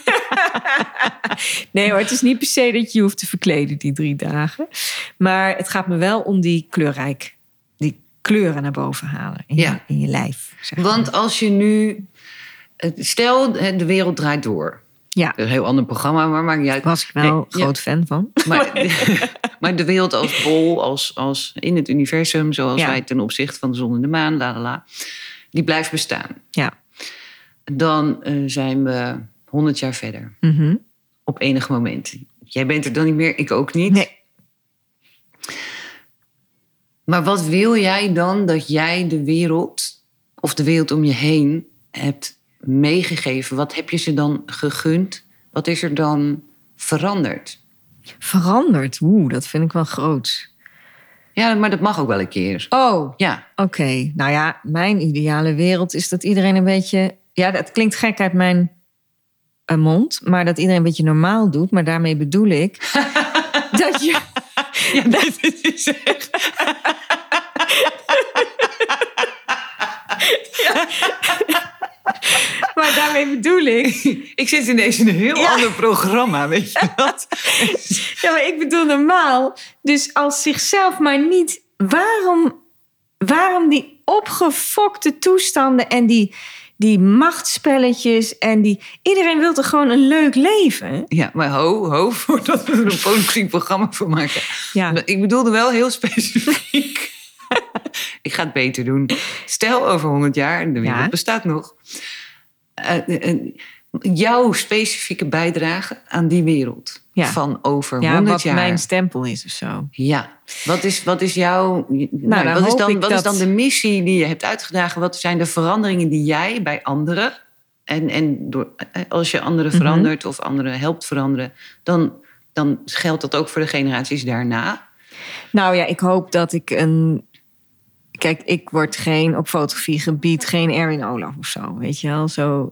nee hoor, het is niet per se dat je hoeft te verkleden die drie dagen. Maar het gaat me wel om die kleurrijk. Die kleuren naar boven halen in, Ja. je, in je lijf. Zeg maar. Want als je nu... Stel, de wereld draait door. ja, Een heel ander programma, maar maakt niet uit. was ik wel Nee, ja. groot fan van. Maar, maar de wereld als bol, als, als in het universum, zoals Ja. wij ten opzichte van de zon en de maan, la la la, die blijft bestaan. Ja. Dan eh, zijn we 100 jaar verder. Mhm. Op enig moment. Jij bent er dan niet meer, ik ook niet. Nee. Maar wat wil jij dan dat jij de wereld, of de wereld om je heen, hebt meegegeven? Wat heb je ze dan gegund? Wat is er dan veranderd? Veranderd. Oeh, dat vind ik wel groot. Ja, maar dat mag ook wel een keer. Oh, Ja, oké. Nou ja, mijn ideale wereld is dat iedereen een beetje... Ja, dat klinkt gek uit mijn eh, mond. Maar dat iedereen een beetje normaal doet. Maar daarmee bedoel ik... dat je... ja dat is echt. Maar daarmee bedoel ik... Ik zit ineens in een heel Ja. ander programma, weet je dat? Ja, maar ik bedoel normaal. Dus als zichzelf maar niet... Waarom, waarom die opgefokte toestanden en die, die machtsspelletjes en die... Iedereen wil toch gewoon een leuk leven? Ja, maar ho, ho, voordat we er een politiek programma van maken. Ja. Ik bedoelde wel heel specifiek. ik ga het beter doen. Stel over 100 jaar, en de wereld Ja. bestaat nog. Eh, eh, jouw specifieke bijdrage aan die wereld Ja. van over Ja, 100 wat jaar. mijn stempel is of zo. Ja, wat is, wat is jouw. nou, dan wat is dan, wat is dan de missie die je hebt uitgedragen? Wat zijn de veranderingen die jij bij anderen. En, en door, eh, als je anderen Mhm. verandert of anderen helpt veranderen, dan, dan geldt dat ook voor de generaties daarna. Nou ja, ik hoop dat ik een... Kijk, ik word geen, op fotografiegebied, geen Erwin Olaf of zo. Weet je wel, zo...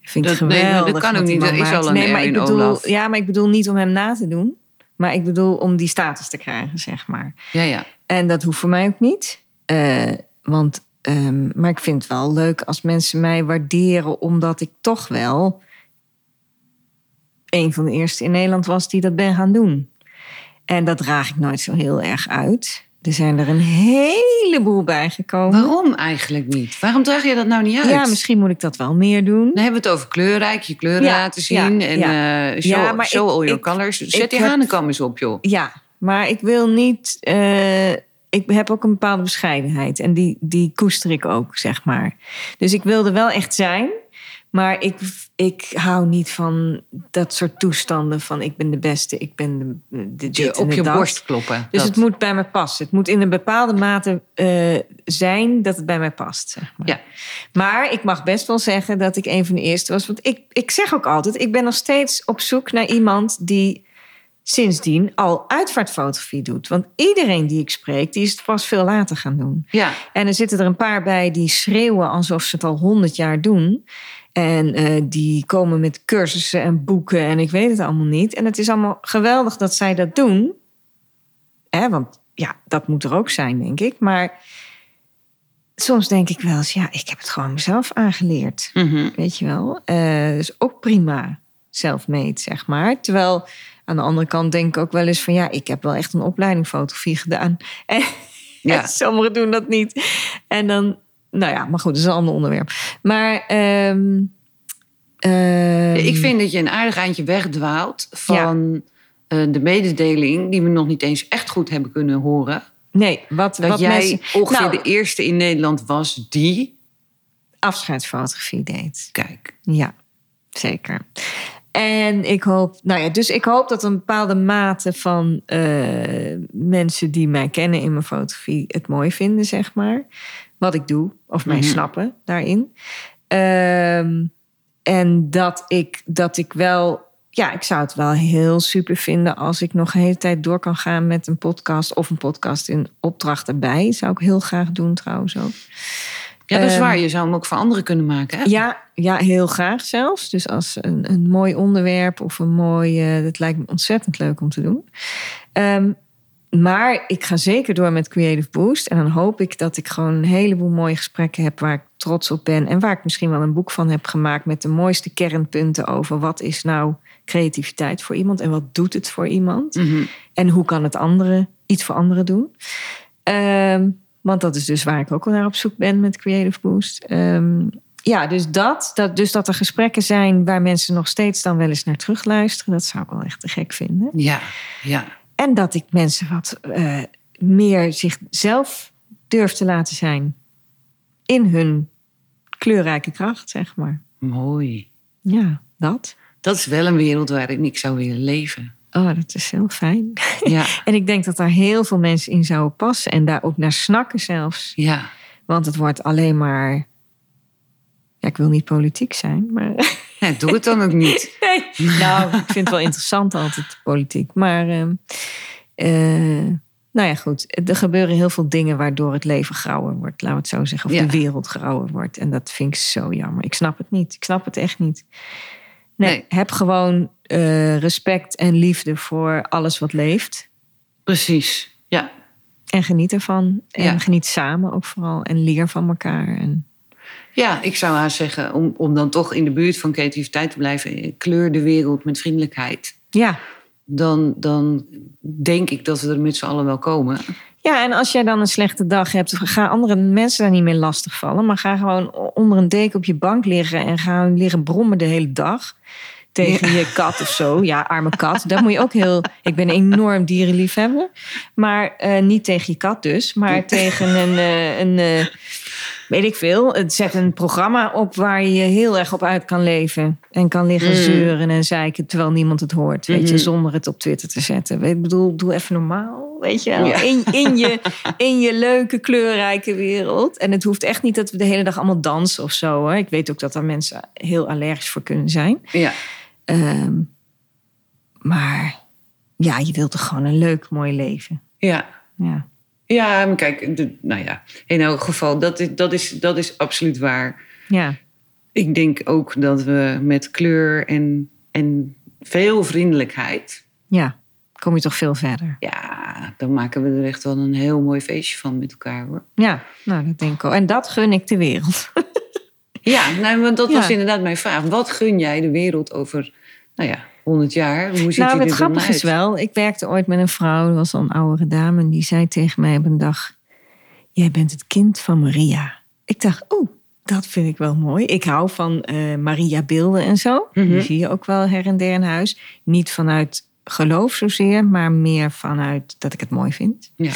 ik vind het Dat- nee, geweldig. dat kan ook niet. Er is al een nee, maar ik bedoel, Olaf. Ja, maar ik bedoel niet om hem na te doen. Maar ik bedoel om die status te krijgen, zeg maar. Ja, ja. En dat hoeft voor mij ook niet. Eh, want, ehm, maar ik vind het wel leuk als mensen mij waarderen, omdat ik toch wel een van de eerste in Nederland was die dat ben gaan doen. En dat draag ik nooit zo heel erg uit. Er zijn er een heleboel bijgekomen. Waarom eigenlijk niet? Waarom draag je dat nou niet uit? Ja, misschien moet ik dat wel meer doen. Dan hebben we het over kleurrijk, je kleuren Ja, laten zien. ja, en ja. eh, show, Ja, maar show ik- all your ik- colors. Zet die heb- hanenkam eens op, joh. Ja, maar ik wil niet. eh, ik heb ook een bepaalde bescheidenheid. En die, die koester ik ook, zeg maar. Dus ik wilde wel echt zijn. Maar ik, ik hou niet van dat soort toestanden van ik ben de beste, ik ben de, de dit op je dat. borst kloppen. Dus Dat- het moet bij me passen. Het moet in een bepaalde mate eh, zijn dat het bij mij past. Zeg maar. Ja. maar ik mag best wel zeggen dat ik een van de eerste was. Want ik, ik zeg ook altijd, ik ben nog steeds op zoek naar iemand die sindsdien al uitvaartfotografie doet. Want iedereen die ik spreek, die is het pas veel later gaan doen. Ja, En er zitten er een paar bij die schreeuwen alsof ze het al honderd jaar doen. En eh, die komen met cursussen en boeken en ik weet het allemaal niet. En het is allemaal geweldig dat zij dat doen. Hè, want ja, dat moet er ook zijn, denk ik. Maar soms denk ik wel eens, ja, ik heb het gewoon mezelf aangeleerd. mhm. Weet je wel? Dus ook prima self-made, zeg maar. Terwijl aan de andere kant denk ik ook wel eens van... ja, ik heb wel echt een opleiding fotografie gedaan. En, Ja. en sommigen doen dat niet. En dan, nou ja, maar goed, dat is een ander onderwerp. Maar... ehm, ehm, ik vind dat je een aardig eindje wegdwaalt van eh, de mededeling... die we nog niet eens echt goed hebben kunnen horen. Nee, wat, Dat wat jij mensen... ongeveer Nou, de eerste in Nederland was die... afscheidsfotografie deed. Kijk, Ja, zeker. En ik hoop, nou ja, dus ik hoop dat een bepaalde mate van eh, mensen die mij kennen in mijn fotografie het mooi vinden, zeg maar. Wat ik doe, of mij Mhm. snappen daarin. Ehm, en dat ik, dat ik wel, ja, ik zou het wel heel super vinden als ik nog een hele tijd door kan gaan met een podcast of een podcast in opdracht erbij. Zou ik heel graag doen trouwens ook. ja, dat is Ehm, waar. Je zou hem ook voor anderen kunnen maken. Hè? Ja, ja, heel graag zelfs. Dus als een, een mooi onderwerp of een mooi... eh, dat lijkt me ontzettend leuk om te doen. Ehm, maar ik ga zeker door met Creative Boost. En dan hoop ik dat ik gewoon een heleboel mooie gesprekken heb... waar ik trots op ben. En waar ik misschien wel een boek van heb gemaakt... met de mooiste kernpunten over wat is nou creativiteit voor iemand... en wat doet het voor iemand. Mhm. En hoe kan het anderen iets voor anderen doen? Ehm, Want dat is dus waar ik ook wel naar op zoek ben met Creative Boost. Ehm, ja, dus dat, dat, dus dat er gesprekken zijn waar mensen nog steeds dan wel eens naar terugluisteren. Dat zou ik wel echt te gek vinden. Ja, ja. En dat ik mensen wat eh, meer zichzelf durf te laten zijn. In hun kleurrijke kracht, zeg maar. Mooi. Ja, dat. Dat is wel een wereld waarin ik zou willen leven. Oh, dat is heel fijn. Ja, En ik denk dat daar heel veel mensen in zouden passen. En daar ook naar snakken zelfs. ja. Want het wordt alleen maar... Ja, ik wil niet politiek zijn, maar... ja doe het dan ook niet. Nee. Nou, ik vind het wel interessant altijd, politiek. Maar, ehm, eh, nou ja, goed. Er gebeuren heel veel dingen waardoor het leven grauwer wordt. Laten we het zo zeggen. Of Ja. de wereld grauwer wordt. En dat vind ik zo jammer. Ik snap het niet. Ik snap het echt niet. Nee, Nee. heb gewoon eh, respect en liefde voor alles wat leeft. Precies. Ja, En geniet ervan. En Ja. geniet samen ook vooral. En leer van elkaar. En, Ja, ik zou haar zeggen, om, om dan toch in de buurt van creativiteit te blijven, kleur de wereld met vriendelijkheid. ja. Dan, dan denk ik dat we er met z'n allen wel komen. Ja, en als jij dan een slechte dag hebt, ga andere mensen daar niet meer lastigvallen. Maar ga gewoon onder een deken op je bank liggen en ga liggen brommen de hele dag. Tegen je kat of zo. Ja, arme kat. Dat moet je ook heel. Ik ben enorm dierenliefhebber. Maar eh, niet tegen je kat dus. Maar tegen een. eh, een eh, weet ik veel. Het Zet een programma op waar je heel erg op uit kan leven. En kan liggen Mm. zeuren en zeiken terwijl niemand het hoort. Weet je, Mhm. zonder het op Twitter te zetten. Ik bedoel, doe even normaal. Weet je. Ja. in, in, je, in je leuke, kleurrijke wereld. En het hoeft echt niet dat we de hele dag allemaal dansen of zo. Hè. Ik weet ook dat daar mensen heel allergisch voor kunnen zijn. Ja, Ehm, maar ja, je wilt toch gewoon een leuk, mooi leven. ja. Ja, Ja, maar kijk, de, nou ja, in elk geval, dat is, dat, is, dat is absoluut waar. ja. Ik denk ook dat we met kleur en, en veel vriendelijkheid, ja. kom je toch veel verder. ja, dan maken we er echt wel een heel mooi feestje van met elkaar hoor. Ja, nou dat denk ik ook. En dat gun ik de wereld. Ja, nou, want dat Ja. was inderdaad mijn vraag. Wat gun jij de wereld over, nou ja, 100 jaar? Hoe ziet nou, het er dan grappige is wel, ik werkte ooit met een vrouw, dat was al een oudere dame, en die zei tegen mij op een dag: Jij bent het kind van Maria. Ik dacht, oeh, dat vind ik wel mooi. Ik hou van eh, Maria-beelden en zo. Mhm. Die zie je ook wel her en der in huis. Niet vanuit geloof zozeer, maar meer vanuit dat ik het mooi vind. Ja.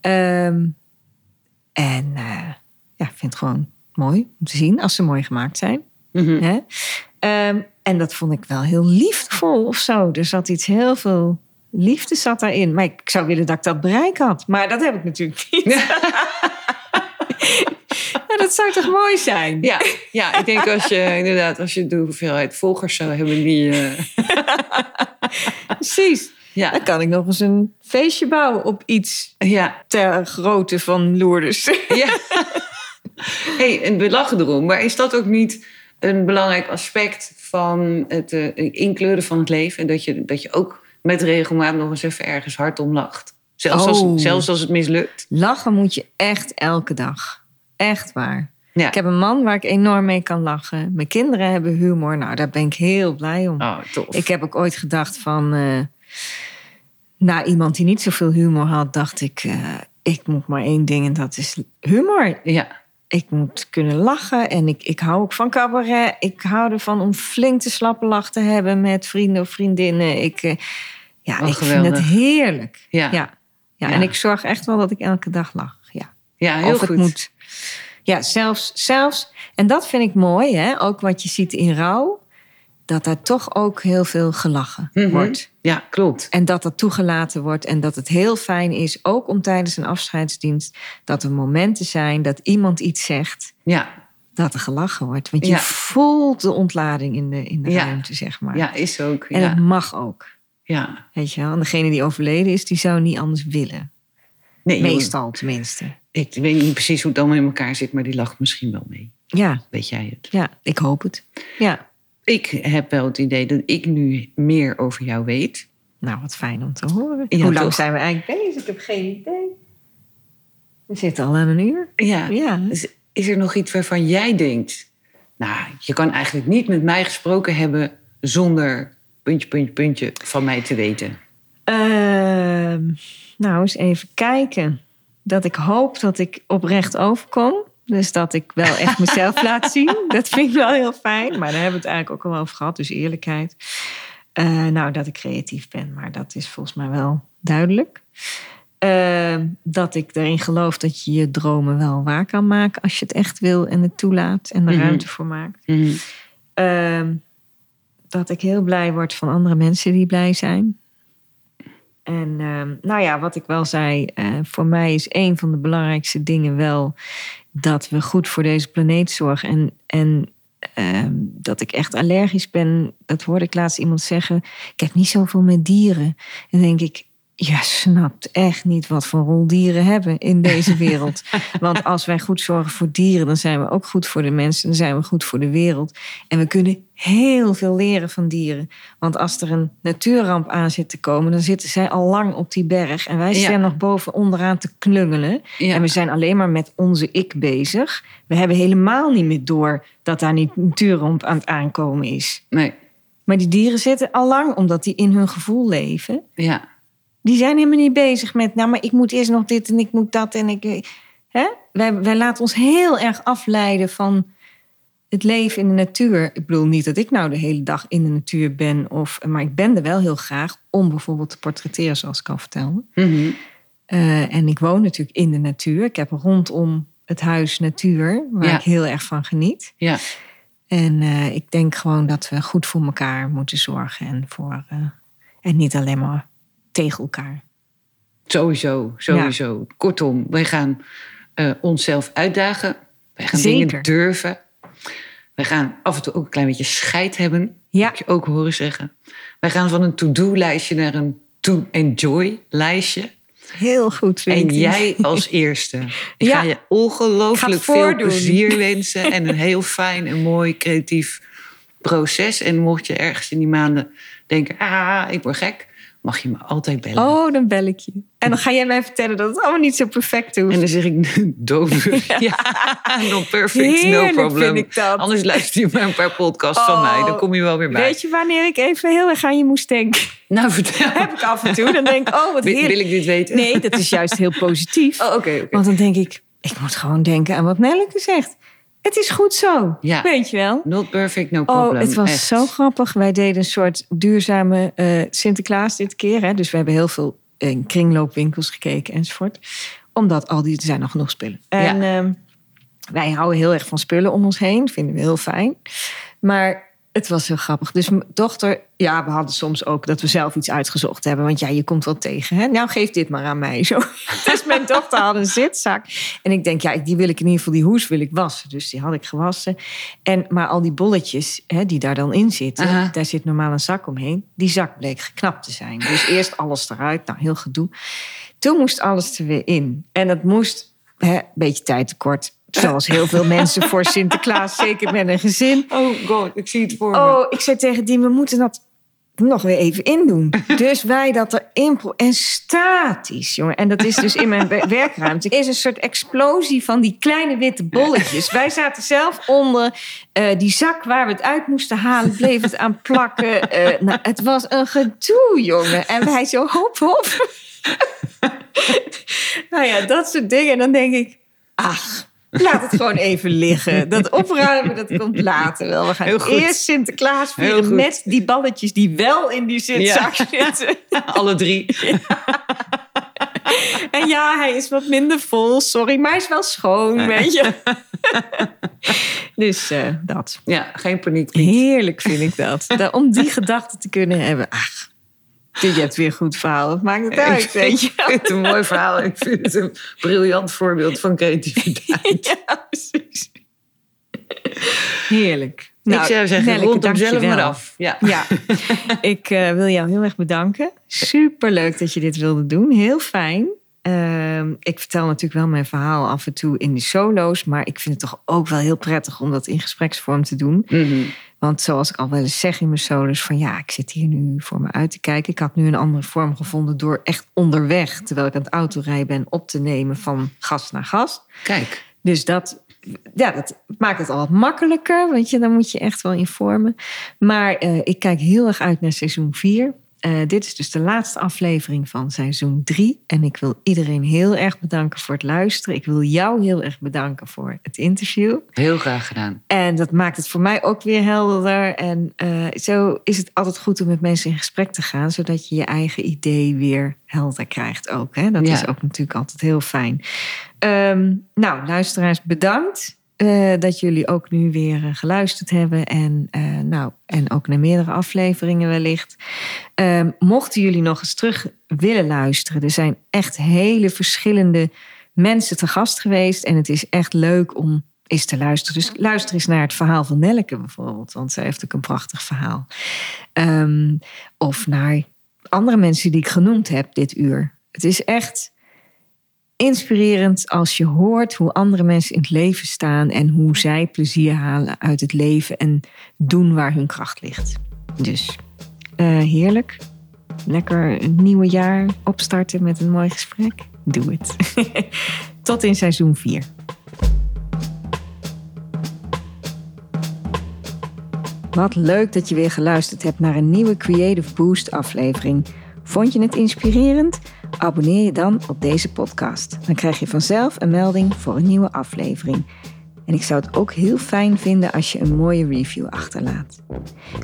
Ehm, en eh, ja, ik vind het gewoon mooi om te zien als ze mooi gemaakt zijn. Hè? Ehm, en dat vond ik wel heel liefdevol of zo. Er zat iets heel veel liefde zat daarin. Maar ik zou willen dat ik dat bereik had. Maar dat heb ik natuurlijk niet. Ja, dat zou toch mooi zijn? Ja, ja, ik denk als je inderdaad, als je de hoeveelheid volgers zou hebben die. eh, Precies. ja, Dan kan ik nog eens een feestje bouwen op iets ja, ter grootte van Lourdes. ja. hey, en we lachen erom, maar is dat ook niet een belangrijk aspect van het eh, inkleuren van het leven? Dat je, dat je ook met regelmaat nog eens even ergens hard om lacht. Zelfs, Oh. als, zelfs als het mislukt. Lachen moet je echt elke dag. Echt waar. Ja. Ik heb een man waar ik enorm mee kan lachen. Mijn kinderen hebben humor. Nou, daar ben ik heel blij om. Oh, tof. Ik heb ook ooit gedacht van... eh na iemand die niet zoveel humor had, dacht ik... eh, ik moet maar één ding en dat is humor. Ja, Ik moet kunnen lachen en ik, ik hou ook van cabaret. Ik hou ervan om flink te slappe lach te hebben met vrienden of vriendinnen. Ik, eh, ja, Oh, ik vind het heerlijk. Ja. Ja. Ja, Ja. en ik zorg echt wel dat ik elke dag lach. Ja. ja heel of goed. het moet. Ja, zelfs, zelfs, en dat vind ik mooi, hè? ook wat je ziet in rouw, dat er toch ook heel veel gelachen Mhm. wordt. Ja, klopt. En dat dat toegelaten wordt en dat het heel fijn is, ook om tijdens een afscheidsdienst, dat er momenten zijn dat iemand iets zegt, Ja, dat er gelachen wordt. Want je Ja. voelt de ontlading in de, in de Ja. ruimte, zeg maar. ja is ook. En Ja. het mag ook. ja. Weet je wel? En degene die overleden is, die zou niet anders willen. Nee, joh, Meestal tenminste. Ik weet niet precies hoe het allemaal in elkaar zit, maar die lacht misschien wel mee. Ja, Weet jij het? ja, ik hoop het. Ja. Ik heb wel het idee dat ik nu meer over jou weet. Nou, wat fijn om te horen. Ja, Hoe lang toch? zijn we eigenlijk bezig? Ik heb geen idee. We zitten al aan een uur. Ja. Ja. Is er nog iets waarvan jij denkt... Nou, je kan eigenlijk niet met mij gesproken hebben... zonder puntje, puntje, puntje van mij te weten. Ehm, nou, eens even kijken. dat ik hoop dat ik oprecht overkom. Dus dat ik wel echt mezelf laat zien. Dat vind ik wel heel fijn. Maar daar hebben we het eigenlijk ook al over gehad. Dus eerlijkheid. Uh, nou, dat ik creatief ben. Maar dat is volgens mij wel duidelijk. Uh, dat ik erin geloof dat je je dromen wel waar kan maken. Als je het echt wil en het toelaat. En er Mhm. ruimte voor maakt. Mhm. Uh, dat ik heel blij word van andere mensen die blij zijn. En ehm, nou ja, wat ik wel zei, eh, voor mij is een van de belangrijkste dingen wel dat we goed voor deze planeet zorgen. En, en ehm, dat ik echt allergisch ben, dat hoorde ik laatst iemand zeggen. Ik heb niet zoveel met dieren. En dan denk ik, je snapt echt niet wat voor rol dieren hebben in deze wereld. Want als wij goed zorgen voor dieren, dan zijn we ook goed voor de mensen. Dan zijn we goed voor de wereld. En we kunnen heel veel leren van dieren. Want als er een natuurramp aan zit te komen, dan zitten zij al lang op die berg. En wij Ja. staan nog boven onderaan te klungelen. Ja. En we zijn alleen maar met onze ik bezig. We hebben helemaal niet meer door dat daar niet een natuurramp aan het aankomen is. Nee, Maar die dieren zitten al lang, omdat die in hun gevoel leven. ja. Die zijn helemaal niet bezig met, nou, maar ik moet eerst nog dit en ik moet dat en ik. Hè? Wij, wij laten ons heel erg afleiden van het leven in de natuur. Ik bedoel niet dat ik nou de hele dag in de natuur ben, of, maar ik ben er wel heel graag om bijvoorbeeld te portretteren, zoals ik al vertelde. Mhm. Eh, en ik woon natuurlijk in de natuur. Ik heb rondom het huis natuur, waar Ja. ik heel erg van geniet. Ja. En eh, ik denk gewoon dat we goed voor elkaar moeten zorgen en, voor, eh, en niet alleen maar tegen elkaar. Sowieso, sowieso. Kortom, wij gaan eh, onszelf uitdagen. Wij gaan Zeker. dingen durven. Wij gaan af en toe ook een klein beetje scheid hebben. Ja. Heb je ook horen zeggen. Wij gaan van een to-do-lijstje naar een to-enjoy-lijstje. Heel goed, vind En jij als eerste. Ik Ja. ga je ongelooflijk veel voordoen. plezier wensen. En een heel fijn en mooi creatief proces. En mocht je ergens in die maanden denken... ah, ik word gek... mag je me altijd bellen. Oh, dan bel ik je. En dan ga jij mij vertellen dat het allemaal niet zo perfect hoeft. En dan zeg ik, dover. Ja, no perfect, Heerlijk no problem. vind ik dat. Anders luister je maar een paar podcasts van Oh, mij. Dan kom je wel weer bij. Weet je wanneer ik even heel erg aan je moest denken? Nou, vertel. Heb ik af en toe. Dan denk ik, oh, wat Wil, heerlijk. wil ik dit weten? Nee, dat is juist heel positief. Oh, oké. oké. Want dan denk ik, ik moet gewoon denken aan wat Nelleke zegt. Het is goed zo. Ja. Weet je wel? Not perfect, no problem. Oh, het was Echt. zo grappig. Wij deden een soort duurzame eh, Sinterklaas dit keer. Hè? Dus we hebben heel veel in kringloopwinkels gekeken enzovoort. Omdat al die, er zijn nog genoeg spullen. En ehm, wij houden heel erg van spullen om ons heen. Vinden we heel fijn. Maar het was heel grappig. Dus mijn dochter, ja, we hadden soms ook dat we zelf iets uitgezocht hebben. Want ja, je komt wel tegen. Hè? Nou, geef dit maar aan mij. Zo. Dus mijn dochter had een zitzak. En ik denk, ja, die wil ik in ieder geval, die hoes wil ik wassen. Dus die had ik gewassen. En, maar al die bolletjes hè, die daar dan in zitten, Aha. daar zit normaal een zak omheen. Die zak bleek geknapt te zijn. Dus eerst alles eruit, nou heel gedoe. Toen moest alles er weer in. En het moest, hè, een beetje tijd tekort. Zoals heel veel mensen voor Sinterklaas, zeker met een gezin. Oh god, ik zie het voor me. Oh, ik zei tegen die, we moeten dat nog weer even indoen. Dus wij dat erin... En statisch, jongen. En dat is dus in mijn wer- werkruimte. Er is een soort explosie van die kleine witte bolletjes. Wij zaten zelf onder eh, die zak waar we het uit moesten halen. Bleef het aan plakken. Eh, nou, het was een gedoe, jongen. En wij zo hop, hop. nou ja, dat soort dingen. En dan denk ik... Ach, Laat het gewoon even liggen. Dat opruimen, dat komt later wel. We gaan eerst Sinterklaas vieren met die balletjes die wel in die zitzak zitten. Alle drie. En ja, hij is wat minder vol, sorry, maar hij is wel schoon, weet je. Dus eh, dat. Ja, geen paniek. Heerlijk vind ik dat. Da- Om die gedachten te kunnen hebben. Ach, je hebt weer een goed verhaal. Wat maakt het uit, weet je? Ik vind het een mooi verhaal. Ik vind het een briljant voorbeeld van creativiteit. Ja, precies. Heerlijk. Nou, ik zou zeggen, Nelleke, rond hem zelf maar af. Ja. Ja, ik eh, wil jou heel erg bedanken. Super leuk dat je dit wilde doen. Heel fijn. Ehm, ik vertel natuurlijk wel mijn verhaal af en toe in de solo's. Maar ik vind het toch ook wel heel prettig om dat in gespreksvorm te doen. Mhm. Want zoals ik al wel eens zeg in mijn solo's: van ja, ik zit hier nu voor me uit te kijken. Ik had nu een andere vorm gevonden door echt onderweg, terwijl ik aan het autorijden ben, op te nemen van gast naar gast. Kijk. Dus dat, ja, dat maakt het al wat makkelijker. Want je, dan moet je echt wel informen. Maar eh, ik kijk heel erg uit naar seizoen 4. Eh, dit is dus de laatste aflevering van seizoen 3. En ik wil iedereen heel erg bedanken voor het luisteren. Ik wil jou heel erg bedanken voor het interview. Heel graag gedaan. En dat maakt het voor mij ook weer helderder. En uh, zo is het altijd goed om met mensen in gesprek te gaan, zodat je je eigen idee weer helder krijgt ook. Hè? Dat Ja. is ook natuurlijk altijd heel fijn. Ehm, nou, luisteraars, bedankt. Eh, dat jullie ook nu weer eh, geluisterd hebben. En, eh, nou, en ook naar meerdere afleveringen wellicht. Ehm, mochten jullie nog eens terug willen luisteren. Er zijn echt hele verschillende mensen te gast geweest. En het is echt leuk om eens te luisteren. Dus luister eens naar het verhaal van Nelke bijvoorbeeld. Want zij heeft ook een prachtig verhaal. Ehm, of naar andere mensen die ik genoemd heb dit uur. Het is echt inspirerend als je hoort hoe andere mensen in het leven staan en hoe zij plezier halen uit het leven en doen waar hun kracht ligt. Dus eh, heerlijk. Lekker een nieuwe jaar opstarten met een mooi gesprek. Doe het. Tot in seizoen 4. Wat leuk dat je weer geluisterd hebt naar een nieuwe Creative Boost aflevering. Vond je het inspirerend? Abonneer je dan op deze podcast. Dan krijg je vanzelf een melding voor een nieuwe aflevering. En ik zou het ook heel fijn vinden als je een mooie review achterlaat.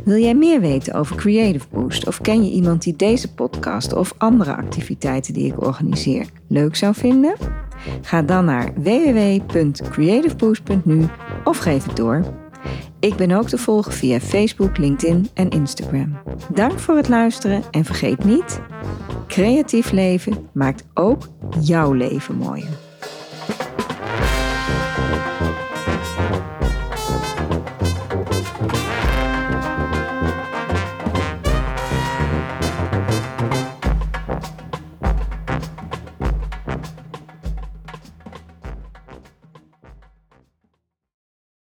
Wil jij meer weten over Creative Boost of ken je iemand die deze podcast of andere activiteiten die ik organiseer leuk zou vinden? Ga dan naar www.creativeboost.nu of geef het door. Ik ben ook te volgen via Facebook, LinkedIn en Instagram. Dank voor het luisteren en vergeet niet: creatief leven maakt ook jouw leven mooier.